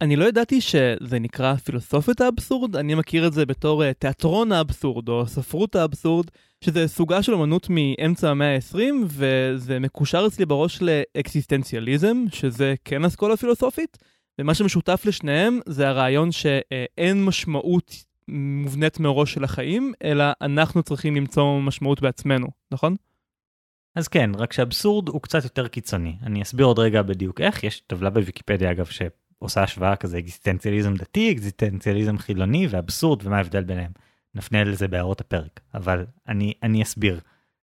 אני לא ידעתי שזה נקרא פילוסופית האבסורד, אני מכיר את זה בתור uh, תיאטרון האבסורד או ספרות האבסורד, שזה סוגה של אמנות מאמצע המאה ה-20, וזה מקושר אצלי בראש לאקסיסטנציאליזם, שזה כן אסכולה פילוסופית, ומה שמשותף לשניהם זה הרעיון שאין משמעות מובנית מראש של החיים, אלא אנחנו צריכים למצוא משמעות בעצמנו, נכון? אז כן, רק שאבסורד הוא קצת יותר קיצוני. אני אסביר עוד רגע בדיוק איך, יש טבלה בוויקיפדיה אגב שעושה השוואה כזה אקזיסטנציאליזם דתי, אקזיסטנציאליזם חילוני ואבסורד ומה ההבדל ביניהם. נפנה לזה בהערות הפרק, אבל אני, אני אסביר.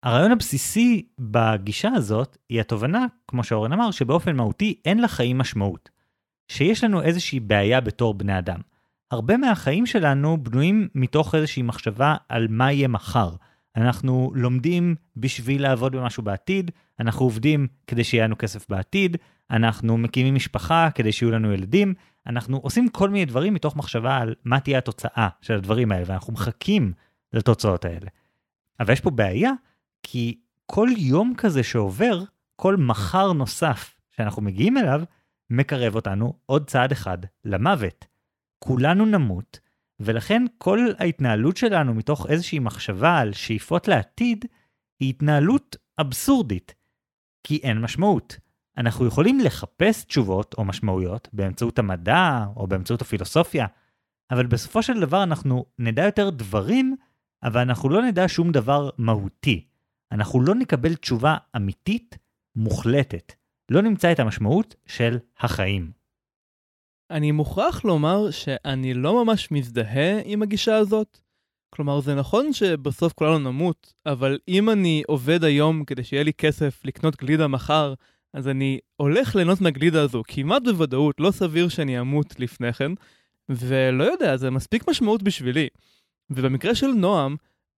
הרעיון הבסיסי בגישה הזאת היא התובנה, כמו שאורן אמר, שבאופן מהותי אין לחיים משמעות. שיש לנו איזושהי בעיה בתור בני אדם. הרבה מהחיים שלנו בנויים מתוך איזושהי מחשבה על מה יהיה מחר. אנחנו לומדים בשביל לעבוד במשהו בעתיד, אנחנו עובדים כדי שיהיה לנו כסף בעתיד, אנחנו מקימים משפחה כדי שיהיו לנו ילדים, אנחנו עושים כל מיני דברים מתוך מחשבה על מה תהיה התוצאה של הדברים האלה, ואנחנו מחכים לתוצאות האלה. אבל יש פה בעיה, כי כל יום כזה שעובר, כל מחר נוסף שאנחנו מגיעים אליו, מקרב אותנו עוד צעד אחד למוות. כולנו נמות, ולכן כל ההתנהלות שלנו מתוך איזושהי מחשבה על שאיפות לעתיד, היא התנהלות אבסורדית, כי אין משמעות. אנחנו יכולים לחפש תשובות או משמעויות באמצעות המדע או באמצעות הפילוסופיה, אבל בסופו של דבר אנחנו נדע יותר דברים, אבל אנחנו לא נדע שום דבר מהותי. אנחנו לא נקבל תשובה אמיתית, מוחלטת. לא נמצא את המשמעות של החיים. אני מוכרח לומר שאני לא ממש מזדהה עם הגישה הזאת. כלומר, זה נכון שבסוף כולנו נמות, אבל אם אני עובד היום כדי שיהיה לי כסף לקנות גלידה מחר, אז אני הולך ליהנות מהגלידה הזו כמעט בוודאות, לא סביר שאני אמות לפני כן, ולא יודע, זה מספיק משמעות בשבילי. ובמקרה של נועם,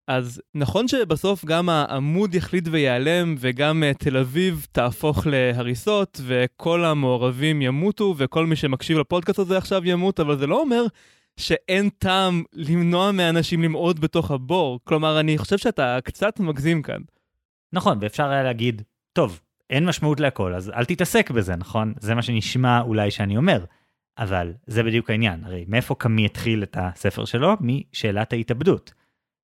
אז נכון שבסוף גם העמוד יחליט וייעלם, וגם uh, תל אביב תהפוך להריסות, וכל המעורבים ימותו, וכל מי שמקשיב לפודקאסט הזה עכשיו ימות, אבל זה לא אומר שאין טעם למנוע מאנשים למעוד בתוך הבור. כלומר, אני חושב שאתה קצת מגזים כאן. נכון, ואפשר היה להגיד, טוב, אין משמעות להכל, אז אל תתעסק בזה, נכון? זה מה שנשמע אולי שאני אומר. אבל זה בדיוק העניין, הרי מאיפה קמי התחיל את הספר שלו? משאלת ההתאבדות.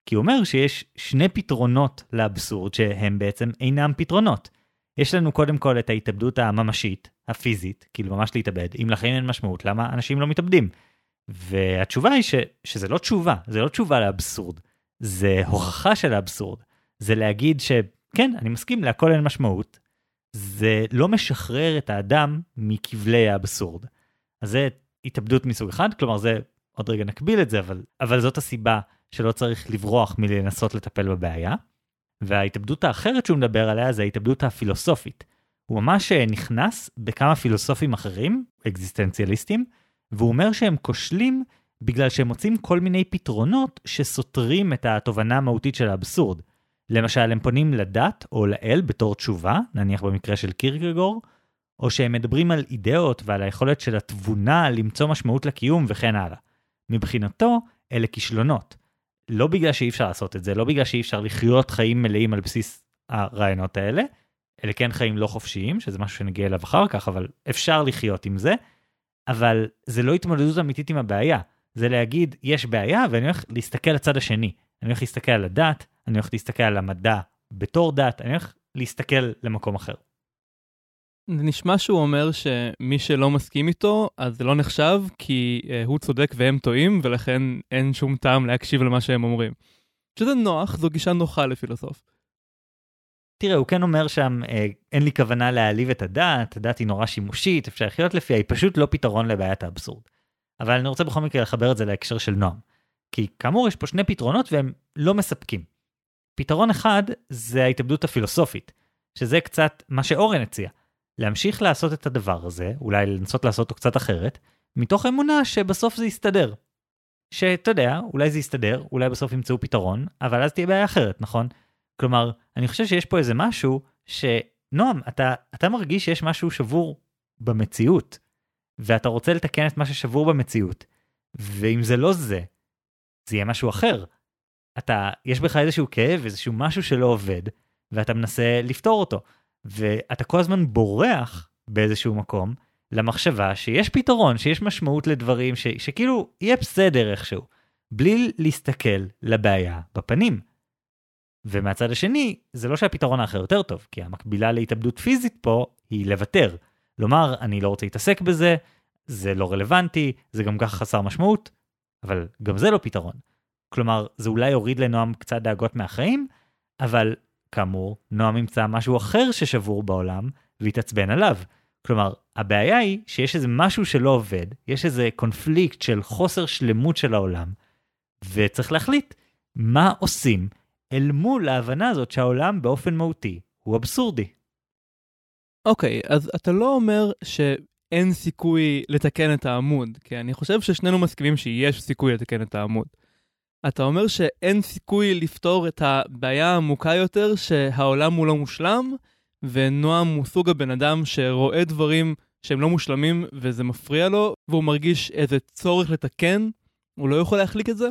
כי הוא אומר שיש שני פתרונות לאבסורד שהם בעצם אינם פתרונות. יש לנו קודם כל את ההתאבדות הממשית, הפיזית, כאילו ממש להתאבד, אם לחיים אין משמעות, למה אנשים לא מתאבדים? והתשובה היא ש, שזה לא תשובה, זה לא תשובה לאבסורד, זה הוכחה של האבסורד. זה להגיד שכן, אני מסכים, להכל אין משמעות. זה לא משחרר את האדם מכבלי האבסורד. אז זה התאבדות מסוג אחד, כלומר זה, עוד רגע נקביל את זה, אבל, אבל זאת הסיבה שלא צריך לברוח מלנסות לטפל בבעיה. וההתאבדות האחרת שהוא מדבר עליה זה ההתאבדות הפילוסופית. הוא ממש אה, נכנס בכמה פילוסופים אחרים, אקזיסטנציאליסטים, והוא אומר שהם כושלים בגלל שהם מוצאים כל מיני פתרונות שסותרים את התובנה המהותית של האבסורד. למשל, הם פונים לדת או לאל בתור תשובה, נניח במקרה של קירקגור, או שהם מדברים על אידאות ועל היכולת של התבונה למצוא משמעות לקיום וכן הלאה. מבחינתו, אלה כישלונות. לא בגלל שאי אפשר לעשות את זה, לא בגלל שאי אפשר לחיות חיים מלאים על בסיס הרעיונות האלה, אלה כן חיים לא חופשיים, שזה משהו שנגיע אליו אחר כך, אבל אפשר לחיות עם זה, אבל זה לא התמודדות אמיתית עם הבעיה, זה להגיד, יש בעיה ואני הולך להסתכל לצד השני. אני הולך להסתכל על הדת, אני הולך להסתכל על המדע בתור דת, אני הולך להסתכל למקום אחר. זה נשמע שהוא אומר שמי שלא מסכים איתו, אז זה לא נחשב, כי uh, הוא צודק והם טועים, ולכן אין שום טעם להקשיב למה שהם אומרים. שזה נוח, זו גישה נוחה לפילוסוף. תראה, הוא כן אומר שם, אה, אין לי כוונה להעליב את הדת, הדת היא נורא שימושית, אפשר לחיות לפיה, היא פשוט לא פתרון לבעיית האבסורד. אבל אני רוצה בכל מקרה לחבר את זה להקשר של נועם. כי כאמור, יש פה שני פתרונות והם לא מספקים. פתרון אחד זה ההתאבדות הפילוסופית, שזה קצת מה שאורן הציע. להמשיך לעשות את הדבר הזה, אולי לנסות לעשות אותו קצת אחרת, מתוך אמונה שבסוף זה יסתדר. שאתה יודע, אולי זה יסתדר, אולי בסוף ימצאו פתרון, אבל אז תהיה בעיה אחרת, נכון? כלומר, אני חושב שיש פה איזה משהו שנועם, אתה, אתה מרגיש שיש משהו שבור במציאות, ואתה רוצה לתקן את מה ששבור במציאות, ואם זה לא זה, זה יהיה משהו אחר. אתה, יש בך איזשהו כאב, איזשהו משהו שלא עובד, ואתה מנסה לפתור אותו. ואתה כל הזמן בורח באיזשהו מקום למחשבה שיש פתרון, שיש משמעות לדברים, ש, שכאילו יהיה בסדר איכשהו, בלי להסתכל לבעיה בפנים. ומהצד השני, זה לא שהפתרון האחר יותר טוב, כי המקבילה להתאבדות פיזית פה היא לוותר. לומר, אני לא רוצה להתעסק בזה, זה לא רלוונטי, זה גם ככה חסר משמעות, אבל גם זה לא פתרון. כלומר, זה אולי יוריד לנועם קצת דאגות מהחיים, אבל כאמור, נועם ימצא משהו אחר ששבור בעולם, ויתעצבן עליו. כלומר, הבעיה היא שיש איזה משהו שלא עובד, יש איזה קונפליקט של חוסר שלמות של העולם, וצריך להחליט מה עושים אל מול ההבנה הזאת שהעולם באופן מהותי הוא אבסורדי. אוקיי, okay, אז אתה לא אומר שאין סיכוי לתקן את העמוד, כי אני חושב ששנינו מסכימים שיש סיכוי לתקן את העמוד. אתה אומר שאין סיכוי לפתור את הבעיה העמוקה יותר שהעולם הוא לא מושלם, ונועם הוא סוג הבן אדם שרואה דברים שהם לא מושלמים וזה מפריע לו, והוא מרגיש איזה צורך לתקן, הוא לא יכול להחליק את זה,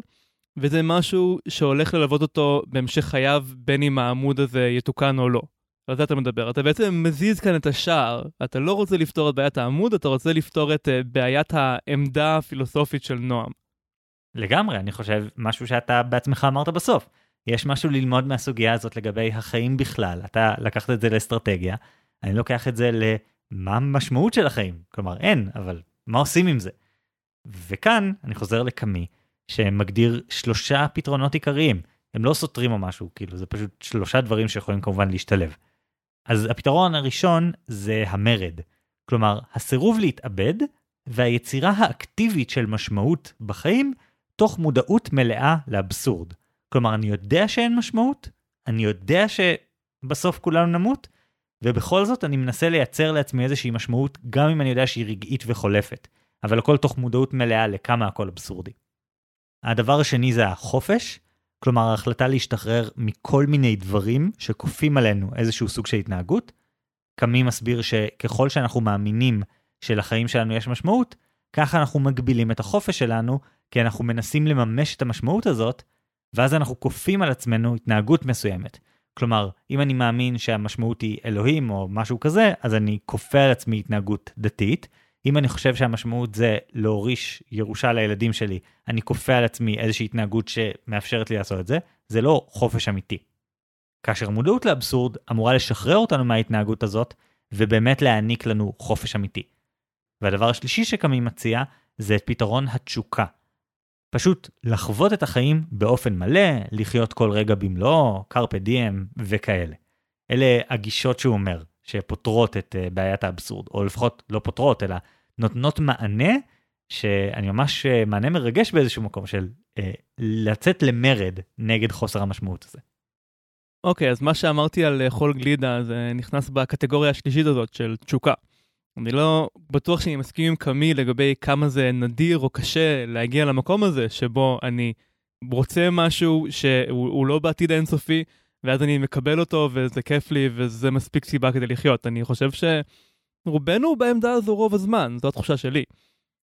וזה משהו שהולך ללוות אותו בהמשך חייו, בין אם העמוד הזה יתוקן או לא. על זה אתה מדבר. אתה בעצם מזיז כאן את השער. אתה לא רוצה לפתור את בעיית העמוד, אתה רוצה לפתור את uh, בעיית העמדה הפילוסופית של נועם. לגמרי, אני חושב משהו שאתה בעצמך אמרת בסוף. יש משהו ללמוד מהסוגיה הזאת לגבי החיים בכלל. אתה לקחת את זה לאסטרטגיה, אני לוקח את זה למה המשמעות של החיים. כלומר, אין, אבל מה עושים עם זה? וכאן אני חוזר לקמי, שמגדיר שלושה פתרונות עיקריים. הם לא סותרים או משהו, כאילו, זה פשוט שלושה דברים שיכולים כמובן להשתלב. אז הפתרון הראשון זה המרד. כלומר, הסירוב להתאבד והיצירה האקטיבית של משמעות בחיים תוך מודעות מלאה לאבסורד. כלומר, אני יודע שאין משמעות, אני יודע שבסוף כולנו נמות, ובכל זאת אני מנסה לייצר לעצמי איזושהי משמעות, גם אם אני יודע שהיא רגעית וחולפת, אבל הכל תוך מודעות מלאה לכמה הכל אבסורדי. הדבר השני זה החופש, כלומר ההחלטה להשתחרר מכל מיני דברים שכופים עלינו איזשהו סוג של התנהגות. קמי מסביר שככל שאנחנו מאמינים שלחיים שלנו יש משמעות, ככה אנחנו מגבילים את החופש שלנו, כי אנחנו מנסים לממש את המשמעות הזאת, ואז אנחנו כופים על עצמנו התנהגות מסוימת. כלומר, אם אני מאמין שהמשמעות היא אלוהים או משהו כזה, אז אני כופה על עצמי התנהגות דתית. אם אני חושב שהמשמעות זה להוריש ירושה לילדים שלי, אני כופה על עצמי איזושהי התנהגות שמאפשרת לי לעשות את זה, זה לא חופש אמיתי. כאשר מודעות לאבסורד אמורה לשחרר אותנו מההתנהגות הזאת, ובאמת להעניק לנו חופש אמיתי. והדבר השלישי שקמי מציע, זה את פתרון התשוקה. פשוט לחוות את החיים באופן מלא, לחיות כל רגע במלואו, קרפה דיאם וכאלה. אלה הגישות שהוא אומר, שפותרות את uh, בעיית האבסורד, או לפחות לא פותרות, אלא נותנות מענה, שאני ממש uh, מענה מרגש באיזשהו מקום של uh, לצאת למרד נגד חוסר המשמעות הזה. אוקיי, okay, אז מה שאמרתי על לאכול גלידה זה נכנס בקטגוריה השלישית הזאת של תשוקה. אני לא בטוח שאני מסכים עם קמי לגבי כמה זה נדיר או קשה להגיע למקום הזה שבו אני רוצה משהו שהוא לא בעתיד האינסופי, ואז אני מקבל אותו וזה כיף לי וזה מספיק סיבה כדי לחיות. אני חושב שרובנו בעמדה הזו רוב הזמן, זו התחושה שלי.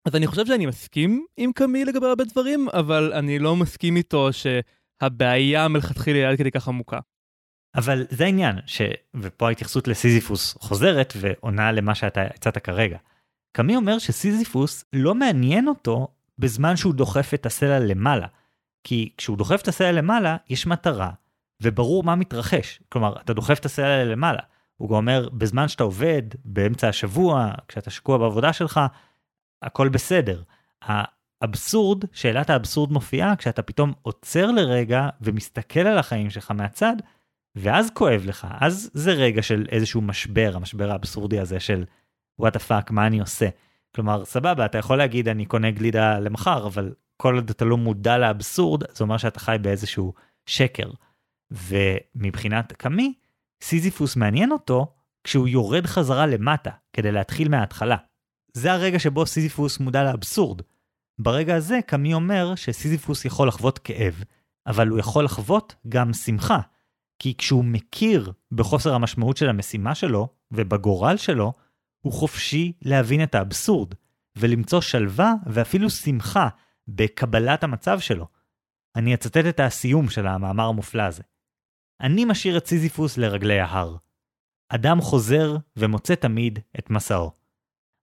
אז אני חושב שאני מסכים עם קמי לגבי הרבה דברים, אבל אני לא מסכים איתו שהבעיה מלכתחילה היא עד כדי כך עמוקה. אבל זה העניין, ש... ופה ההתייחסות לסיזיפוס חוזרת ועונה למה שאתה הצעת כרגע. קמי אומר שסיזיפוס לא מעניין אותו בזמן שהוא דוחף את הסלע למעלה. כי כשהוא דוחף את הסלע למעלה, יש מטרה, וברור מה מתרחש. כלומר, אתה דוחף את הסלע למעלה. הוא גם אומר, בזמן שאתה עובד, באמצע השבוע, כשאתה שקוע בעבודה שלך, הכל בסדר. האבסורד, שאלת האבסורד מופיעה כשאתה פתאום עוצר לרגע ומסתכל על החיים שלך מהצד, ואז כואב לך, אז זה רגע של איזשהו משבר, המשבר האבסורדי הזה של What the fuck, מה אני עושה? כלומר, סבבה, אתה יכול להגיד אני קונה גלידה למחר, אבל כל עוד אתה לא מודע לאבסורד, זה אומר שאתה חי באיזשהו שקר. ומבחינת קאמי, סיזיפוס מעניין אותו כשהוא יורד חזרה למטה, כדי להתחיל מההתחלה. זה הרגע שבו סיזיפוס מודע לאבסורד. ברגע הזה קאמי אומר שסיזיפוס יכול לחוות כאב, אבל הוא יכול לחוות גם שמחה, כי כשהוא מכיר בחוסר המשמעות של המשימה שלו ובגורל שלו, הוא חופשי להבין את האבסורד, ולמצוא שלווה ואפילו שמחה בקבלת המצב שלו. אני אצטט את הסיום של המאמר המופלא הזה. אני משאיר את סיזיפוס לרגלי ההר. אדם חוזר ומוצא תמיד את מסעו.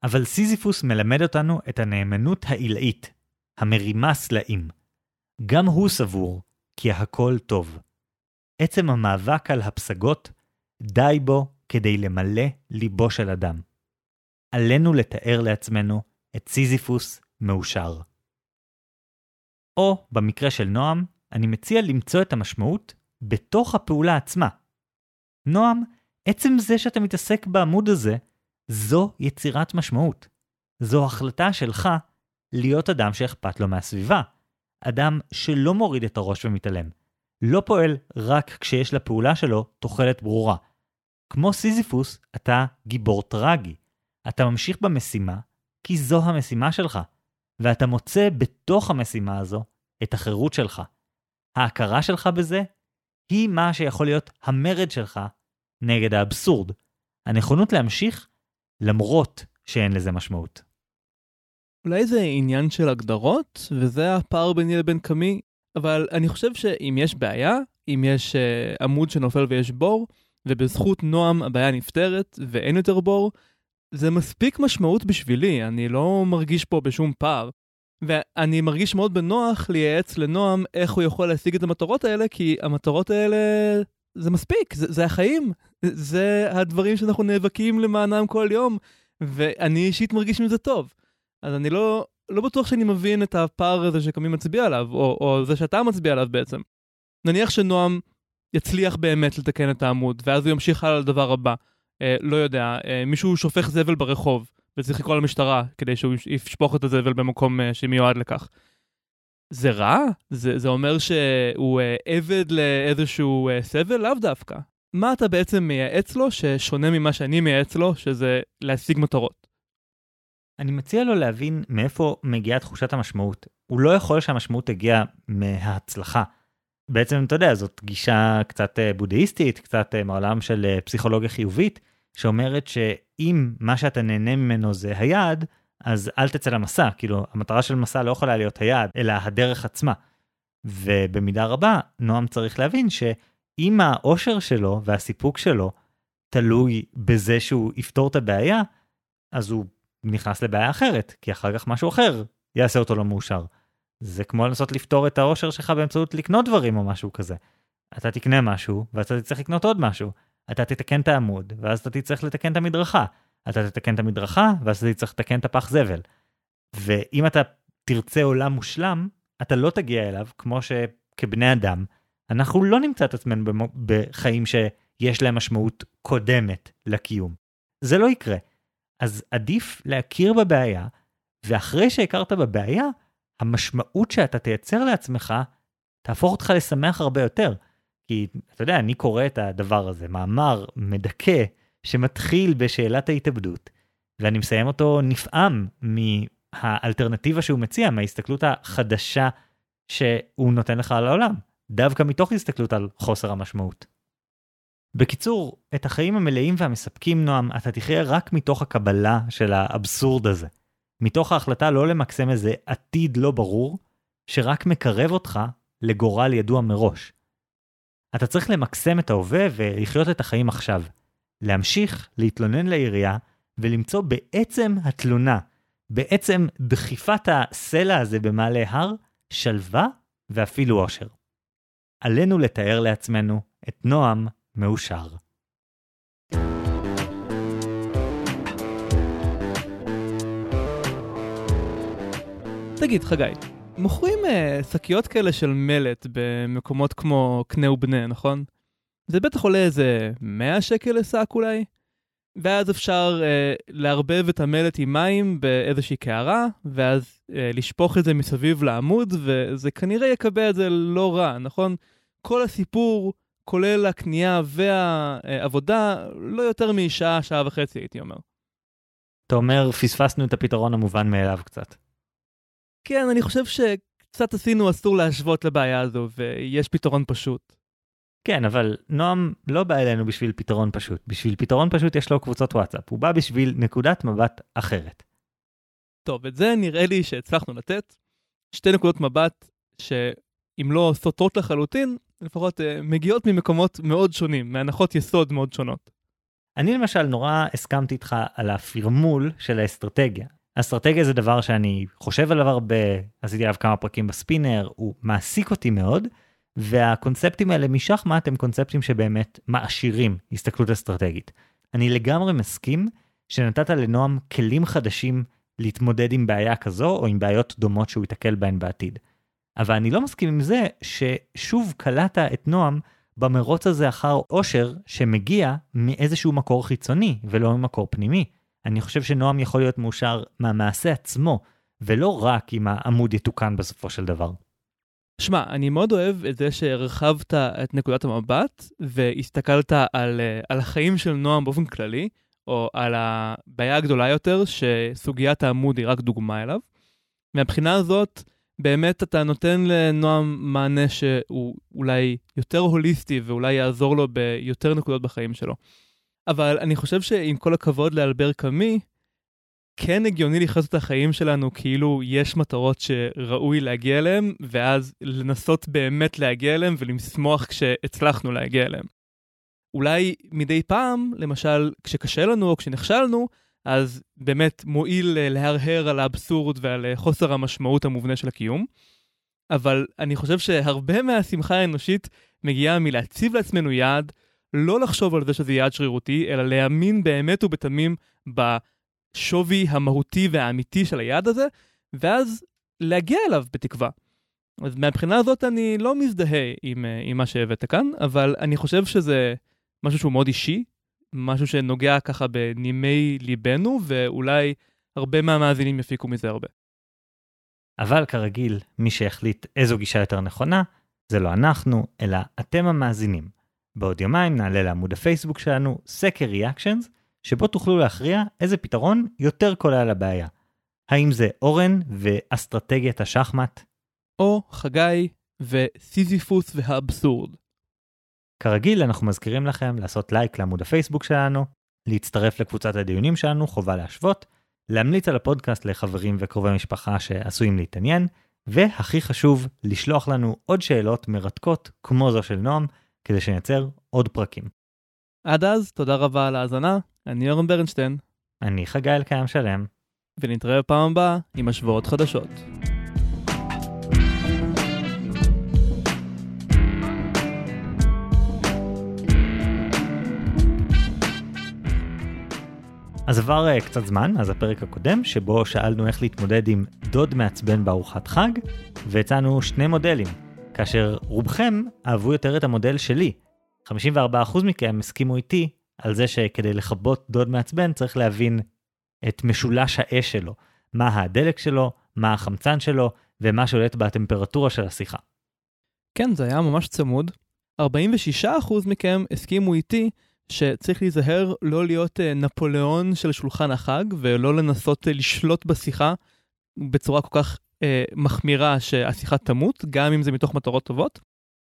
אבל סיזיפוס מלמד אותנו את הנאמנות העילאית, המרימה סלעים. גם הוא סבור כי הכל טוב. עצם המאבק על הפסגות, די בו כדי למלא ליבו של אדם. עלינו לתאר לעצמנו את סיזיפוס מאושר. או, במקרה של נועם, אני מציע למצוא את המשמעות בתוך הפעולה עצמה. נועם, עצם זה שאתה מתעסק בעמוד הזה, זו יצירת משמעות. זו החלטה שלך להיות אדם שאכפת לו מהסביבה. אדם שלא מוריד את הראש ומתעלם. לא פועל רק כשיש לפעולה שלו תוחלת ברורה. כמו סיזיפוס, אתה גיבור טרגי. אתה ממשיך במשימה, כי זו המשימה שלך, ואתה מוצא בתוך המשימה הזו את החירות שלך. ההכרה שלך בזה היא מה שיכול להיות המרד שלך נגד האבסורד. הנכונות להמשיך למרות שאין לזה משמעות. אולי זה עניין של הגדרות, וזה הפער ביני לבין קמי, אבל אני חושב שאם יש בעיה, אם יש uh, עמוד שנופל ויש בור, ובזכות נועם הבעיה נפתרת ואין יותר בור, זה מספיק משמעות בשבילי, אני לא מרגיש פה בשום פער. ואני מרגיש מאוד בנוח לייעץ לנועם איך הוא יכול להשיג את המטרות האלה, כי המטרות האלה זה מספיק, זה, זה החיים, זה הדברים שאנחנו נאבקים למענם כל יום, ואני אישית מרגיש עם זה טוב. אז אני לא, לא בטוח שאני מבין את הפער הזה שקמי מצביע עליו, או, או זה שאתה מצביע עליו בעצם. נניח שנועם יצליח באמת לתקן את העמוד, ואז הוא ימשיך הלאה לדבר הבא. אה, לא יודע, אה, מישהו שופך זבל ברחוב, וצריך לקרוא למשטרה כדי שהוא ישפוך את הזבל במקום uh, שמיועד לכך. זה רע? זה, זה אומר שהוא uh, עבד לאיזשהו uh, סבל? לאו דווקא. מה אתה בעצם מייעץ לו ששונה ממה שאני מייעץ לו, שזה להשיג מטרות? אני מציע לו להבין מאיפה מגיעה תחושת המשמעות. הוא לא יכול שהמשמעות תגיע מההצלחה. בעצם, אתה יודע, זאת גישה קצת אה, בודהיסטית, קצת אה, מעולם של אה, פסיכולוגיה חיובית, שאומרת שאם מה שאתה נהנה ממנו זה היעד, אז אל תצא למסע. כאילו, המטרה של מסע לא יכולה להיות היעד, אלא הדרך עצמה. ובמידה רבה, נועם צריך להבין שאם האושר שלו והסיפוק שלו תלוי בזה שהוא יפתור את הבעיה, אז הוא נכנס לבעיה אחרת, כי אחר כך משהו אחר יעשה אותו לא מאושר. זה כמו לנסות לפתור את האושר שלך באמצעות לקנות דברים או משהו כזה. אתה תקנה משהו, ואז אתה תצטרך לקנות עוד משהו. אתה תתקן את העמוד, ואז אתה תצטרך לתקן את המדרכה. אתה תתקן את המדרכה, ואז אתה תצטרך לתקן את הפח זבל. ואם אתה תרצה עולם מושלם, אתה לא תגיע אליו, כמו שכבני אדם, אנחנו לא נמצא את עצמנו בחיים שיש להם משמעות קודמת לקיום. זה לא יקרה. אז עדיף להכיר בבעיה, ואחרי שהכרת בבעיה, המשמעות שאתה תייצר לעצמך תהפוך אותך לשמח הרבה יותר. כי אתה יודע, אני קורא את הדבר הזה, מאמר מדכא שמתחיל בשאלת ההתאבדות, ואני מסיים אותו נפעם מהאלטרנטיבה שהוא מציע, מההסתכלות החדשה שהוא נותן לך על העולם, דווקא מתוך הסתכלות על חוסר המשמעות. בקיצור, את החיים המלאים והמספקים, נועם, אתה תחיה רק מתוך הקבלה של האבסורד הזה. מתוך ההחלטה לא למקסם איזה עתיד לא ברור, שרק מקרב אותך לגורל ידוע מראש. אתה צריך למקסם את ההווה ולחיות את החיים עכשיו. להמשיך להתלונן לעירייה ולמצוא בעצם התלונה, בעצם דחיפת הסלע הזה במעלה הר, שלווה ואפילו אושר. עלינו לתאר לעצמנו את נועם מאושר. תגיד, חגי, מוכרים uh, שקיות כאלה של מלט במקומות כמו קנה ובנה, נכון? זה בטח עולה איזה 100 שקל לשק אולי? ואז אפשר uh, לערבב את המלט עם מים באיזושהי קערה, ואז uh, לשפוך את זה מסביב לעמוד, וזה כנראה יקבל את זה לא רע, נכון? כל הסיפור, כולל הקנייה והעבודה, לא יותר משעה, שעה וחצי, הייתי אומר. אתה אומר, פספסנו את הפתרון המובן מאליו קצת. כן, אני חושב שקצת עשינו אסור להשוות לבעיה הזו, ויש פתרון פשוט. כן, אבל נועם לא בא אלינו בשביל פתרון פשוט. בשביל פתרון פשוט יש לו קבוצות וואטסאפ. הוא בא בשביל נקודת מבט אחרת. טוב, את זה נראה לי שהצלחנו לתת. שתי נקודות מבט שאם לא סותרות לחלוטין, לפחות uh, מגיעות ממקומות מאוד שונים, מהנחות יסוד מאוד שונות. אני למשל נורא הסכמתי איתך על הפרמול של האסטרטגיה. אסטרטגיה זה דבר שאני חושב עליו הרבה, עשיתי עליו כמה פרקים בספינר, הוא מעסיק אותי מאוד, והקונספטים האלה משחמט הם קונספטים שבאמת מעשירים הסתכלות אסטרטגית. אני לגמרי מסכים שנתת לנועם כלים חדשים להתמודד עם בעיה כזו או עם בעיות דומות שהוא ייתקל בהן בעתיד. אבל אני לא מסכים עם זה ששוב קלעת את נועם במרוץ הזה אחר אושר שמגיע מאיזשהו מקור חיצוני ולא ממקור פנימי. אני חושב שנועם יכול להיות מאושר מהמעשה עצמו, ולא רק אם העמוד יתוקן בסופו של דבר. שמע, אני מאוד אוהב את זה שהרחבת את נקודת המבט והסתכלת על, אה, על החיים של נועם באופן כללי, או על הבעיה הגדולה יותר, שסוגיית העמוד היא רק דוגמה אליו. מהבחינה הזאת, באמת אתה נותן לנועם מענה שהוא אולי יותר הוליסטי ואולי יעזור לו ביותר נקודות בחיים שלו. אבל אני חושב שעם כל הכבוד לאלבר קאמי, כן הגיוני לחיות את החיים שלנו כאילו יש מטרות שראוי להגיע אליהן, ואז לנסות באמת להגיע אליהן ולשמוח כשהצלחנו להגיע אליהן. אולי מדי פעם, למשל, כשקשה לנו או כשנכשלנו, אז באמת מועיל אה, להרהר על האבסורד ועל אה, חוסר המשמעות המובנה של הקיום. אבל אני חושב שהרבה מהשמחה האנושית מגיעה מלהציב לעצמנו יעד, לא לחשוב על זה שזה יעד שרירותי, אלא להאמין באמת ובתמים בשווי המהותי והאמיתי של היעד הזה, ואז להגיע אליו בתקווה. אז מהבחינה הזאת אני לא מזדהה עם, אה, עם מה שהבאת כאן, אבל אני חושב שזה משהו שהוא מאוד אישי, משהו שנוגע ככה בנימי ליבנו, ואולי הרבה מהמאזינים יפיקו מזה הרבה. אבל כרגיל, מי שהחליט איזו גישה יותר נכונה, זה לא אנחנו, אלא אתם המאזינים. בעוד יומיים נעלה לעמוד הפייסבוק שלנו סקר ריאקשנס, שבו תוכלו להכריע איזה פתרון יותר קולה לבעיה. האם זה אורן ואסטרטגיית השחמט? או חגי וסיזיפוס והאבסורד. כרגיל, אנחנו מזכירים לכם לעשות לייק לעמוד הפייסבוק שלנו, להצטרף לקבוצת הדיונים שלנו, חובה להשוות, להמליץ על הפודקאסט לחברים וקרובי משפחה שעשויים להתעניין, והכי חשוב, לשלוח לנו עוד שאלות מרתקות כמו זו של נועם, כדי שנייצר עוד פרקים. עד אז, תודה רבה על ההאזנה, אני אורן ברנשטיין, אני חגי אלקיים שלם, ונתראה בפעם הבאה עם השוואות חדשות. אז עבר uh, קצת זמן, אז הפרק הקודם, שבו שאלנו איך להתמודד עם דוד מעצבן בארוחת חג, והצענו שני מודלים, כאשר רובכם אהבו יותר את המודל שלי. 54% מכם הסכימו איתי על זה שכדי לכבות דוד מעצבן צריך להבין את משולש האש שלו, מה הדלק שלו, מה החמצן שלו, ומה שולט בטמפרטורה של השיחה. כן, זה היה ממש צמוד. 46% מכם הסכימו איתי שצריך להיזהר לא להיות uh, נפוליאון של שולחן החג ולא לנסות uh, לשלוט בשיחה בצורה כל כך uh, מחמירה שהשיחה תמות, גם אם זה מתוך מטרות טובות.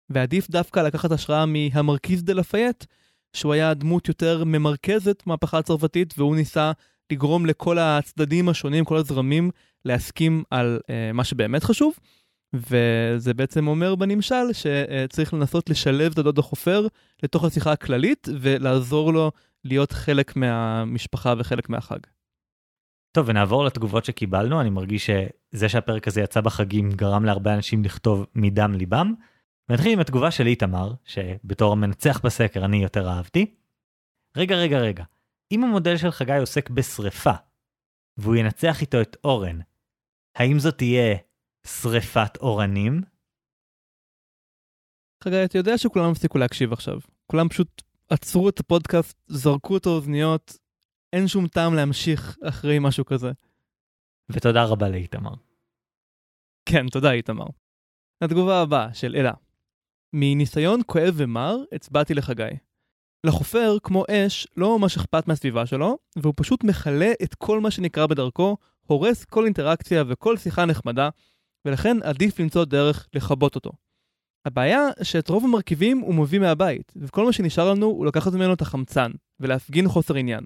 ועדיף דווקא לקחת השראה מהמרכיז דה לפייט, שהוא היה דמות יותר ממרכזת מהפכה הצרפתית, והוא ניסה לגרום לכל הצדדים השונים, כל הזרמים, להסכים על uh, מה שבאמת חשוב. וזה בעצם אומר בנמשל שצריך לנסות לשלב את הדוד החופר לתוך השיחה הכללית ולעזור לו להיות חלק מהמשפחה וחלק מהחג. טוב, ונעבור לתגובות שקיבלנו, אני מרגיש שזה שהפרק הזה יצא בחגים גרם להרבה אנשים לכתוב מדם ליבם. נתחיל עם התגובה של איתמר, שבתור המנצח בסקר אני יותר אהבתי. רגע, רגע, רגע, אם המודל של חגי עוסק בשריפה, והוא ינצח איתו את אורן, האם זאת תהיה שריפת אורנים? חגי, אתה יודע שכולם הפסיקו להקשיב עכשיו. כולם פשוט עצרו את הפודקאסט, זרקו את האוזניות, אין שום טעם להמשיך אחרי משהו כזה. ותודה רבה לאיתמר. כן, תודה איתמר. התגובה הבאה של אלה. מניסיון כואב ומר, הצבעתי לחגי. לחופר, כמו אש, לא ממש אכפת מהסביבה שלו, והוא פשוט מכלה את כל מה שנקרא בדרכו, הורס כל אינטראקציה וכל שיחה נחמדה, ולכן עדיף למצוא דרך לכבות אותו. הבעיה שאת רוב המרכיבים הוא מביא מהבית, וכל מה שנשאר לנו הוא לקחת ממנו את החמצן, ולהפגין חוסר עניין.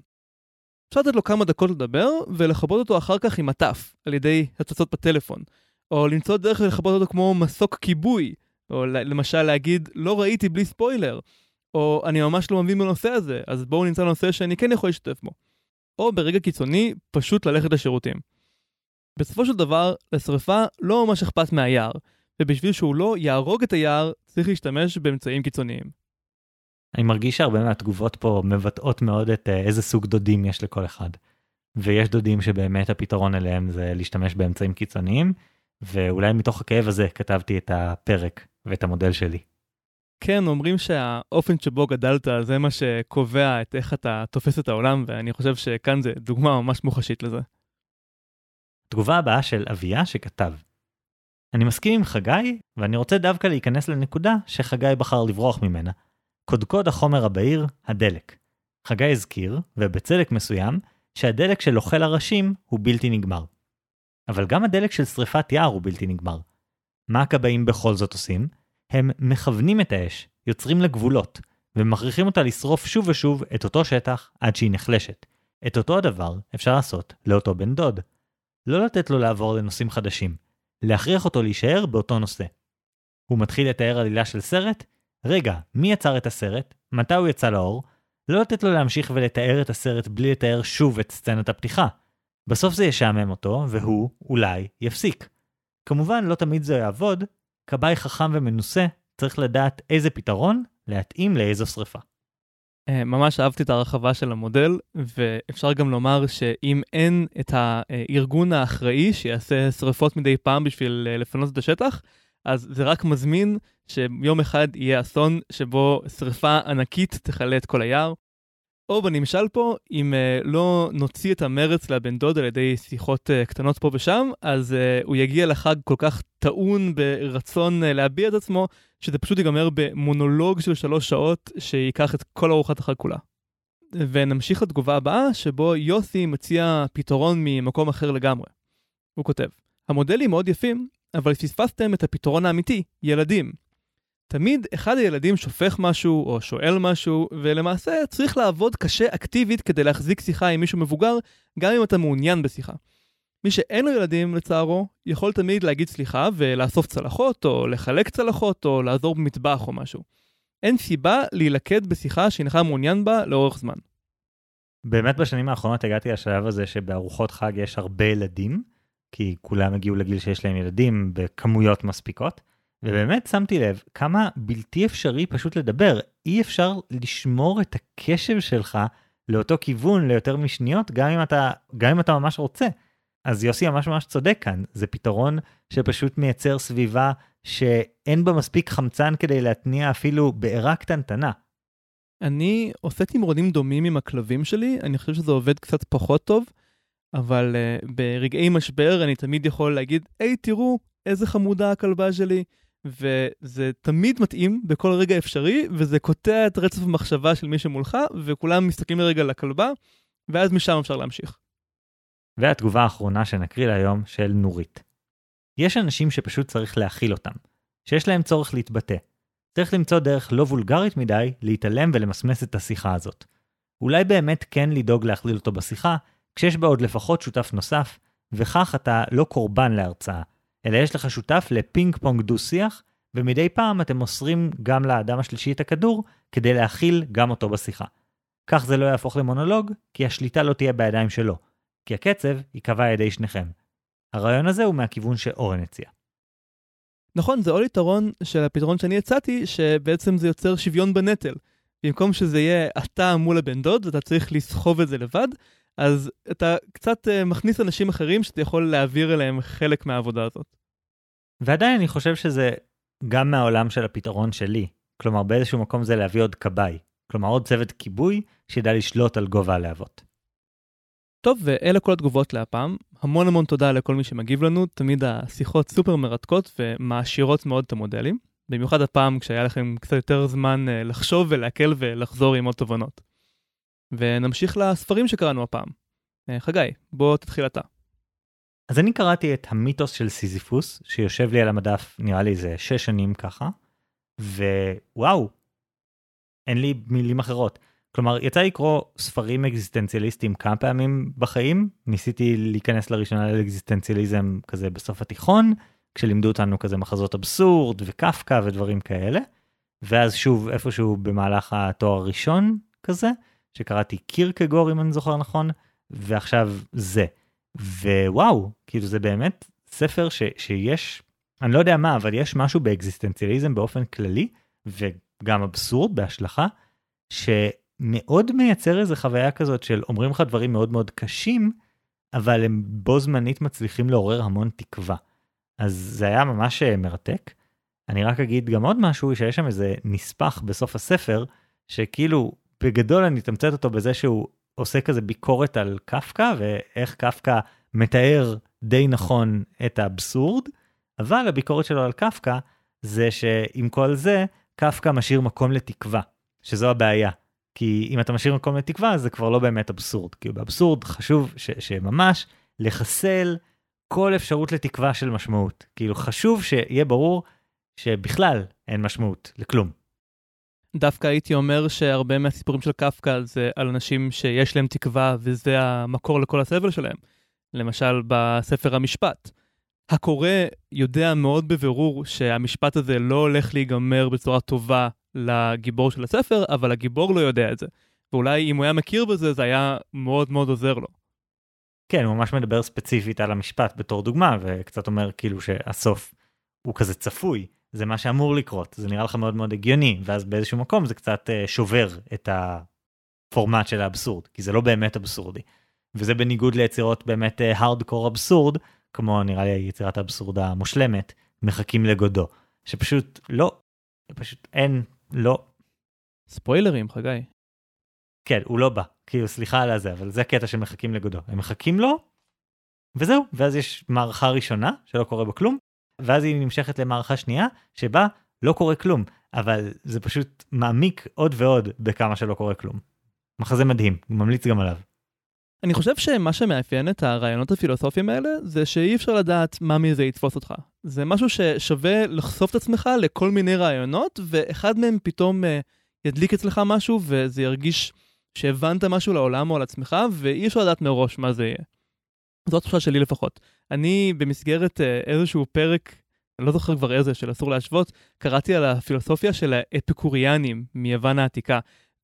אפשר לתת לו כמה דקות לדבר, ולכבות אותו אחר כך עם מטף, על ידי הצצות בטלפון, או למצוא דרך לכבות אותו כמו מסוק כיבוי, או למשל להגיד לא ראיתי בלי ספוילר, או אני ממש לא מבין בנושא הזה, אז בואו נמצא נושא שאני כן יכול להשתתף בו. או ברגע קיצוני, פשוט ללכת לשירותים. בסופו של דבר, לשרפה לא ממש אכפת מהיער, ובשביל שהוא לא יהרוג את היער, צריך להשתמש באמצעים קיצוניים. אני מרגיש שהרבה מהתגובות פה מבטאות מאוד את אה, איזה סוג דודים יש לכל אחד. ויש דודים שבאמת הפתרון אליהם זה להשתמש באמצעים קיצוניים, ואולי מתוך הכאב הזה כתבתי את הפרק ואת המודל שלי. כן, אומרים שהאופן שבו גדלת זה מה שקובע את איך אתה תופס את העולם, ואני חושב שכאן זה דוגמה ממש מוחשית לזה. תגובה הבאה של אביה שכתב אני מסכים עם חגי, ואני רוצה דווקא להיכנס לנקודה שחגי בחר לברוח ממנה. קודקוד החומר הבהיר, הדלק. חגי הזכיר, ובצדק מסוים, שהדלק של אוכל הראשים הוא בלתי נגמר. אבל גם הדלק של שריפת יער הוא בלתי נגמר. מה הכבאים בכל זאת עושים? הם מכוונים את האש, יוצרים לגבולות, ומכריחים אותה לשרוף שוב ושוב את אותו שטח עד שהיא נחלשת. את אותו הדבר אפשר לעשות לאותו בן דוד. לא לתת לו לעבור לנושאים חדשים, להכריח אותו להישאר באותו נושא. הוא מתחיל לתאר עלילה של סרט? רגע, מי יצר את הסרט? מתי הוא יצא לאור? לא לתת לו להמשיך ולתאר את הסרט בלי לתאר שוב את סצנת הפתיחה. בסוף זה ישעמם אותו, והוא, אולי, יפסיק. כמובן, לא תמיד זה יעבוד, כבאי חכם ומנוסה צריך לדעת איזה פתרון להתאים לאיזו שרפה. אה, ממש אהבתי את הרחבה של המודל, ואפשר גם לומר שאם אין את הארגון האחראי שיעשה שריפות מדי פעם בשביל אה, לפנות את השטח, אז זה רק מזמין שיום אחד יהיה אסון שבו שריפה ענקית תכלה את כל היער. או בנמשל פה, אם uh, לא נוציא את המרץ לבן דוד על ידי שיחות uh, קטנות פה ושם, אז uh, הוא יגיע לחג כל כך טעון ברצון uh, להביע את עצמו, שזה פשוט ייגמר במונולוג של שלוש שעות שייקח את כל ארוחת החג כולה. ונמשיך לתגובה הבאה, שבו יוסי מציע פתרון ממקום אחר לגמרי. הוא כותב, המודלים מאוד יפים, אבל פספסתם את הפתרון האמיתי, ילדים. תמיד אחד הילדים שופך משהו או שואל משהו, ולמעשה צריך לעבוד קשה אקטיבית כדי להחזיק שיחה עם מישהו מבוגר, גם אם אתה מעוניין בשיחה. מי שאין לו ילדים, לצערו, יכול תמיד להגיד סליחה ולאסוף צלחות, או לחלק צלחות, או לעזור במטבח או משהו. אין סיבה להילכד בשיחה שאינך מעוניין בה לאורך זמן. באמת בשנים האחרונות הגעתי לשלב הזה שבארוחות חג יש הרבה ילדים, כי כולם הגיעו לגיל שיש להם ילדים בכמויות מספיקות. ובאמת שמתי לב כמה בלתי אפשרי פשוט לדבר. אי אפשר לשמור את הקשב שלך לאותו כיוון ליותר משניות, גם אם אתה, גם אם אתה ממש רוצה. אז יוסי ממש ממש צודק כאן, זה פתרון שפשוט מייצר סביבה שאין בה מספיק חמצן כדי להתניע אפילו בעירה קטנטנה. אני עושה תמרונים דומים עם הכלבים שלי, אני חושב שזה עובד קצת פחות טוב, אבל uh, ברגעי משבר אני תמיד יכול להגיד, היי, תראו, איזה חמודה הכלבה שלי, וזה תמיד מתאים בכל רגע אפשרי, וזה קוטע את רצף המחשבה של מי שמולך, וכולם מסתכלים לרגע לכלבה, ואז משם אפשר להמשיך. והתגובה האחרונה שנקריא להיום של נורית. יש אנשים שפשוט צריך להכיל אותם, שיש להם צורך להתבטא. צריך למצוא דרך לא וולגרית מדי להתעלם ולמסמס את השיחה הזאת. אולי באמת כן לדאוג להכליל אותו בשיחה, כשיש בה עוד לפחות שותף נוסף, וכך אתה לא קורבן להרצאה, אלא יש לך שותף לפינג פונג דו-שיח, ומדי פעם אתם מוסרים גם לאדם השלישי את הכדור, כדי להכיל גם אותו בשיחה. כך זה לא יהפוך למונולוג, כי השליטה לא תהיה בידיים שלו, כי הקצב ייקבע על ידי שניכם. הרעיון הזה הוא מהכיוון שאורן הציע. נכון, זה עוד יתרון של הפתרון שאני הצעתי, שבעצם זה יוצר שוויון בנטל. במקום שזה יהיה אתה מול הבן דוד ואתה צריך לסחוב את זה לבד, אז אתה קצת uh, מכניס אנשים אחרים שאתה יכול להעביר אליהם חלק מהעבודה הזאת. ועדיין אני חושב שזה גם מהעולם של הפתרון שלי. כלומר, באיזשהו מקום זה להביא עוד כבאי. כלומר, עוד צוות כיבוי שידע לשלוט על גובה הלהבות. טוב, ואלה כל התגובות להפעם. המון המון תודה לכל מי שמגיב לנו, תמיד השיחות סופר מרתקות ומעשירות מאוד את המודלים. במיוחד הפעם כשהיה לכם קצת יותר זמן uh, לחשוב ולהקל ולחזור עם עוד תובנות. ונמשיך לספרים שקראנו הפעם. Uh, חגי, בוא תתחיל אתה. אז אני קראתי את המיתוס של סיזיפוס, שיושב לי על המדף נראה לי איזה שש שנים ככה, ווואו, אין לי מילים אחרות. כלומר, יצא לי לקרוא ספרים אקזיסטנציאליסטיים כמה פעמים בחיים, ניסיתי להיכנס לראשונה לאקזיסטנציאליזם כזה בסוף התיכון, כשלימדו אותנו כזה מחזות אבסורד וקפקא ודברים כאלה, ואז שוב איפשהו במהלך התואר הראשון כזה, שקראתי קירקגור אם אני זוכר נכון, ועכשיו זה. ווואו, כאילו זה באמת ספר ש, שיש, אני לא יודע מה, אבל יש משהו באקזיסטנציאליזם באופן כללי, וגם אבסורד בהשלכה, שמאוד מייצר איזה חוויה כזאת של אומרים לך דברים מאוד מאוד קשים, אבל הם בו זמנית מצליחים לעורר המון תקווה. אז זה היה ממש אה, מרתק. אני רק אגיד גם עוד משהו, שיש שם איזה נספח בסוף הספר, שכאילו בגדול אני אתמצת אותו בזה שהוא עושה כזה ביקורת על קפקא ואיך קפקא מתאר די נכון את האבסורד, אבל הביקורת שלו על קפקא זה שעם כל זה, קפקא משאיר מקום לתקווה, שזו הבעיה. כי אם אתה משאיר מקום לתקווה, זה כבר לא באמת אבסורד. כי באבסורד חשוב ש- שממש לחסל כל אפשרות לתקווה של משמעות. כאילו חשוב שיהיה ברור שבכלל אין משמעות לכלום. דווקא הייתי אומר שהרבה מהסיפורים של קפקא זה על אנשים שיש להם תקווה וזה המקור לכל הסבל שלהם. למשל בספר המשפט. הקורא יודע מאוד בבירור שהמשפט הזה לא הולך להיגמר בצורה טובה לגיבור של הספר, אבל הגיבור לא יודע את זה. ואולי אם הוא היה מכיר בזה, זה היה מאוד מאוד עוזר לו. כן, הוא ממש מדבר ספציפית על המשפט בתור דוגמה, וקצת אומר כאילו שהסוף הוא כזה צפוי. זה מה שאמור לקרות, זה נראה לך מאוד מאוד הגיוני, ואז באיזשהו מקום זה קצת uh, שובר את הפורמט של האבסורד, כי זה לא באמת אבסורדי. וזה בניגוד ליצירות באמת הארדקור uh, אבסורד, כמו נראה לי יצירת האבסורד המושלמת, מחכים לגודו, שפשוט לא, פשוט אין, לא. ספוילרים, חגי. כן, הוא לא בא, כאילו סליחה על הזה, אבל זה הקטע שמחכים לגודו. הם מחכים לו, וזהו, ואז יש מערכה ראשונה שלא קורה בה כלום, ואז היא נמשכת למערכה שנייה, שבה לא קורה כלום, אבל זה פשוט מעמיק עוד ועוד בכמה שלא קורה כלום. מחזה מדהים, ממליץ גם עליו. אני חושב שמה שמאפיין את הרעיונות הפילוסופיים האלה, זה שאי אפשר לדעת מה מזה יתפוס אותך. זה משהו ששווה לחשוף את עצמך לכל מיני רעיונות, ואחד מהם פתאום uh, ידליק אצלך משהו, וזה ירגיש שהבנת משהו לעולם או על עצמך, ואי אפשר לדעת מראש מה זה יהיה. זו התחושה שלי לפחות. אני במסגרת uh, איזשהו פרק, אני לא זוכר כבר איזה, של אסור להשוות, קראתי על הפילוסופיה של האפיקוריאנים מיוון העתיקה.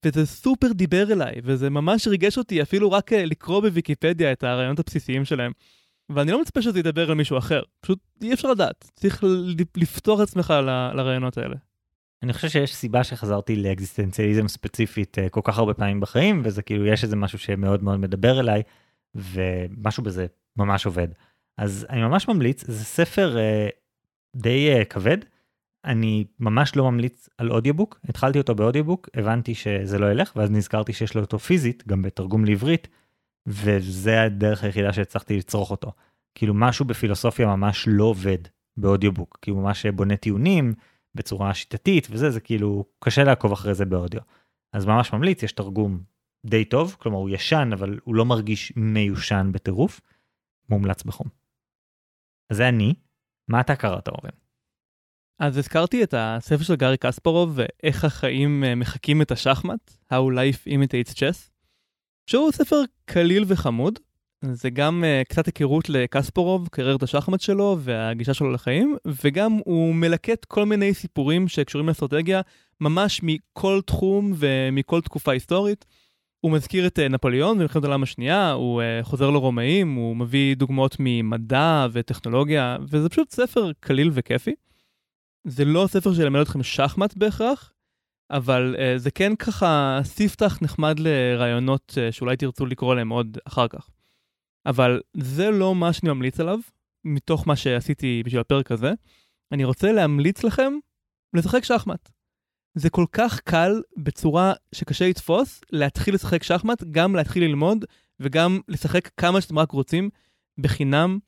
וזה סופר דיבר אליי, וזה ממש ריגש אותי אפילו רק אה, לקרוא בוויקיפדיה את הרעיונות הבסיסיים שלהם. ואני לא מצפה שזה ידבר על מישהו אחר, פשוט אי אפשר לדעת, צריך לפתוח עצמך ל- לרעיונות האלה. אני חושב שיש סיבה שחזרתי לאקזיסטנציאליזם ספציפית אה, כל כך הרבה פעמים בחיים, וזה כאילו יש איזה משהו שמאוד מאוד מדבר אליי, ומשהו בזה ממש עובד. אז אני ממש ממליץ, זה ספר אה, די אה, כבד, אני ממש לא ממליץ על אודיובוק, התחלתי אותו באודיובוק, הבנתי שזה לא ילך, ואז נזכרתי שיש לו אותו פיזית, גם בתרגום לעברית, וזה הדרך היחידה שהצלחתי לצרוך אותו. כאילו משהו בפילוסופיה ממש לא עובד באודיובוק, הוא ממש בונה טיעונים בצורה שיטתית וזה, זה כאילו קשה לעקוב אחרי זה באודיו. אז ממש ממליץ, יש תרגום די טוב, כלומר הוא ישן, אבל הוא לא מרגיש מיושן בטירוף, מומלץ בחום. אז זה אני, מה אתה קראת אורן? אז הזכרתי את הספר של גארי קספרוב ואיך החיים אה, מחקים את השחמט, How Life Imitates Chess, שהוא ספר קליל וחמוד. זה גם uh, קצת היכרות לקספרוב, קריירת השחמט שלו והגישה שלו לחיים, וגם הוא מלקט כל מיני סיפורים שקשורים לאסטרטגיה, ממש מכל תחום ומכל תקופה היסטורית. הוא מזכיר את uh, נפוליאון במלחמת העולם השנייה, הוא uh, חוזר לרומאים, הוא מביא דוגמאות ממדע וטכנולוגיה, וזה פשוט ספר קליל וכיפי. זה לא ספר שילמד אתכם שחמט בהכרח, אבל uh, זה כן ככה ספתח נחמד לרעיונות uh, שאולי תרצו לקרוא להם עוד אחר כך. אבל זה לא מה שאני ממליץ עליו, מתוך מה שעשיתי בשביל הפרק הזה. אני רוצה להמליץ לכם לשחק שחמט. זה כל כך קל בצורה שקשה לתפוס, להתחיל לשחק שחמט, גם להתחיל ללמוד וגם לשחק כמה שאתם רק רוצים, בחינם,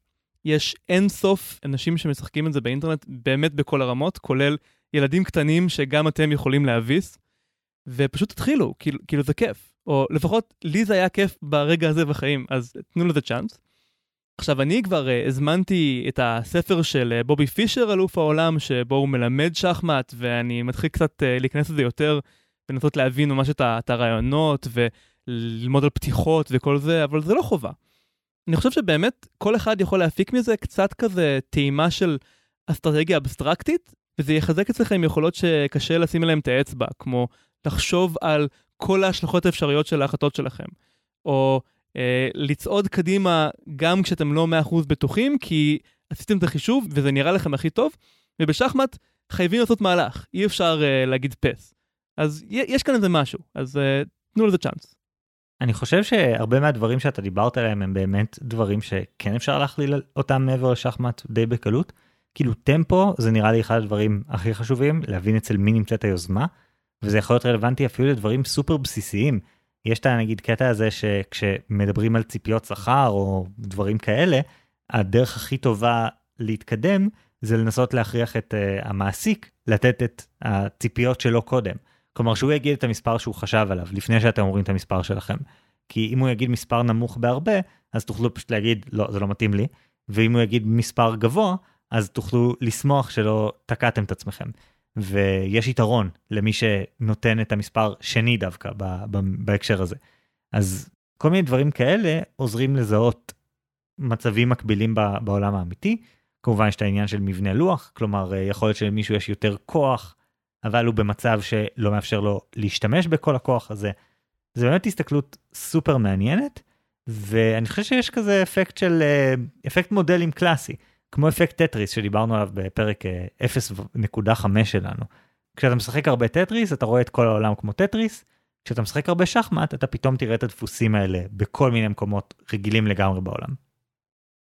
יש אין סוף אנשים שמשחקים את זה באינטרנט באמת בכל הרמות, כולל ילדים קטנים שגם אתם יכולים להביס, ופשוט תתחילו, כאילו, כאילו זה כיף. או לפחות לי זה היה כיף ברגע הזה בחיים, אז תנו לזה צ'אנס. עכשיו, אני כבר uh, הזמנתי את הספר של uh, בובי פישר, אלוף העולם, שבו הוא מלמד שחמט, ואני מתחיל קצת uh, להיכנס לזה יותר, ולנסות להבין ממש את, את הרעיונות, וללמוד על פתיחות וכל זה, אבל זה לא חובה. אני חושב שבאמת כל אחד יכול להפיק מזה קצת כזה טעימה של אסטרטגיה אבסטרקטית, וזה יחזק אצלכם יכולות שקשה לשים עליהן את האצבע, כמו לחשוב על כל ההשלכות האפשריות של ההחלטות שלכם, או לצעוד קדימה גם כשאתם לא 100% בטוחים, כי עשיתם את החישוב וזה נראה לכם הכי טוב, ובשחמט חייבים לעשות מהלך, אי אפשר אה, להגיד פס. אז יש כאן איזה משהו, אז אה, תנו לזה צ'אנס. אני חושב שהרבה מהדברים שאתה דיברת עליהם הם באמת דברים שכן אפשר להכליל אותם מעבר לשחמט די בקלות. כאילו טמפו זה נראה לי אחד הדברים הכי חשובים להבין אצל מי נמצאת היוזמה וזה יכול להיות רלוונטי אפילו לדברים סופר בסיסיים. יש את הנגיד קטע הזה שכשמדברים על ציפיות שכר או דברים כאלה הדרך הכי טובה להתקדם זה לנסות להכריח את uh, המעסיק לתת את הציפיות שלו קודם. כלומר שהוא יגיד את המספר שהוא חשב עליו לפני שאתם אומרים את המספר שלכם. כי אם הוא יגיד מספר נמוך בהרבה, אז תוכלו פשוט להגיד לא זה לא מתאים לי, ואם הוא יגיד מספר גבוה, אז תוכלו לשמוח שלא תקעתם את עצמכם. ויש יתרון למי שנותן את המספר שני דווקא בהקשר הזה. אז כל מיני דברים כאלה עוזרים לזהות מצבים מקבילים בעולם האמיתי. כמובן יש את העניין של מבנה לוח, כלומר יכול להיות שלמישהו יש יותר כוח אבל הוא במצב שלא מאפשר לו להשתמש בכל הכוח הזה. זה באמת הסתכלות סופר מעניינת, ואני חושב שיש כזה אפקט של, אה, אפקט מודלים קלאסי, כמו אפקט טטריס שדיברנו עליו בפרק 0.5 אה, שלנו. כשאתה משחק הרבה טטריס אתה רואה את כל העולם כמו טטריס, כשאתה משחק הרבה שחמט אתה פתאום תראה את הדפוסים האלה בכל מיני מקומות רגילים לגמרי בעולם.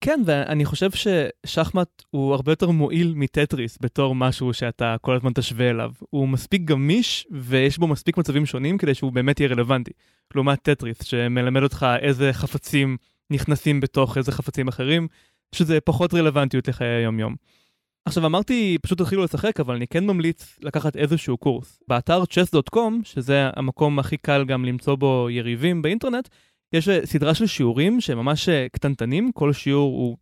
כן, ואני חושב ששחמט הוא הרבה יותר מועיל מטטריס בתור משהו שאתה כל הזמן תשווה אליו. הוא מספיק גמיש ויש בו מספיק מצבים שונים כדי שהוא באמת יהיה רלוונטי. לעומת טטריס שמלמד אותך איזה חפצים נכנסים בתוך איזה חפצים אחרים, שזה פחות רלוונטיות לחיי היום-יום. עכשיו אמרתי פשוט תתחילו לשחק, אבל אני כן ממליץ לקחת איזשהו קורס. באתר chess.com, שזה המקום הכי קל גם למצוא בו יריבים באינטרנט, יש סדרה של שיעורים שהם ממש קטנטנים, כל שיעור הוא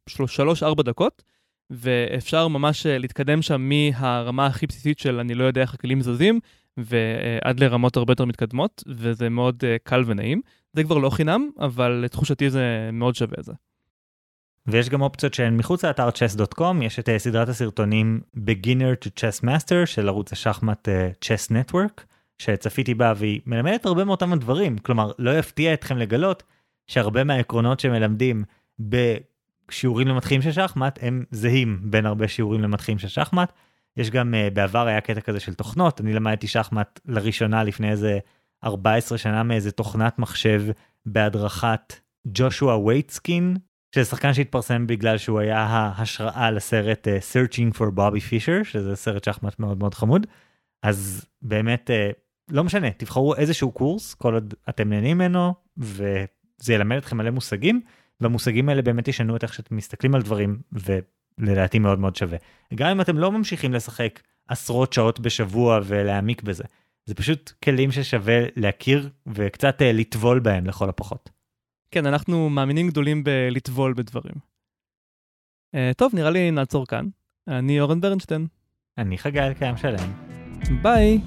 3-4 דקות, ואפשר ממש להתקדם שם מהרמה הכי בסיסית של אני לא יודע איך הכלים זזים, ועד לרמות הרבה יותר מתקדמות, וזה מאוד קל ונעים. זה כבר לא חינם, אבל לתחושתי זה מאוד שווה את זה. ויש גם אופציות שהן מחוץ לאתר chess.com, יש את סדרת הסרטונים Beginner to Chess Master של ערוץ השחמט Chess Network, שצפיתי בה והיא מלמדת הרבה מאותם הדברים, כלומר לא יפתיע אתכם לגלות שהרבה מהעקרונות שמלמדים בשיעורים למתחילים של שחמט הם זהים בין הרבה שיעורים למתחילים של שחמט. יש גם uh, בעבר היה קטע כזה של תוכנות, אני למדתי שחמט לראשונה לפני איזה 14 שנה מאיזה תוכנת מחשב בהדרכת ג'ושוע וייטסקין, שזה שחקן שהתפרסם בגלל שהוא היה ההשראה לסרט uh, Searching for Bobby Fischer, שזה סרט שחמט מאוד מאוד חמוד. אז באמת uh, לא משנה, תבחרו איזשהו קורס, כל עוד אתם נהנים ממנו, וזה ילמד אתכם מלא מושגים, והמושגים האלה באמת ישנו את איך שאתם מסתכלים על דברים, ולדעתי מאוד מאוד שווה. גם אם אתם לא ממשיכים לשחק עשרות שעות בשבוע ולהעמיק בזה, זה פשוט כלים ששווה להכיר וקצת אה, לטבול בהם לכל הפחות. כן, אנחנו מאמינים גדולים בלטבול בדברים. Uh, טוב, נראה לי נעצור כאן. אני אורן ברנשטיין. אני חגי אלקיים שלם. ביי.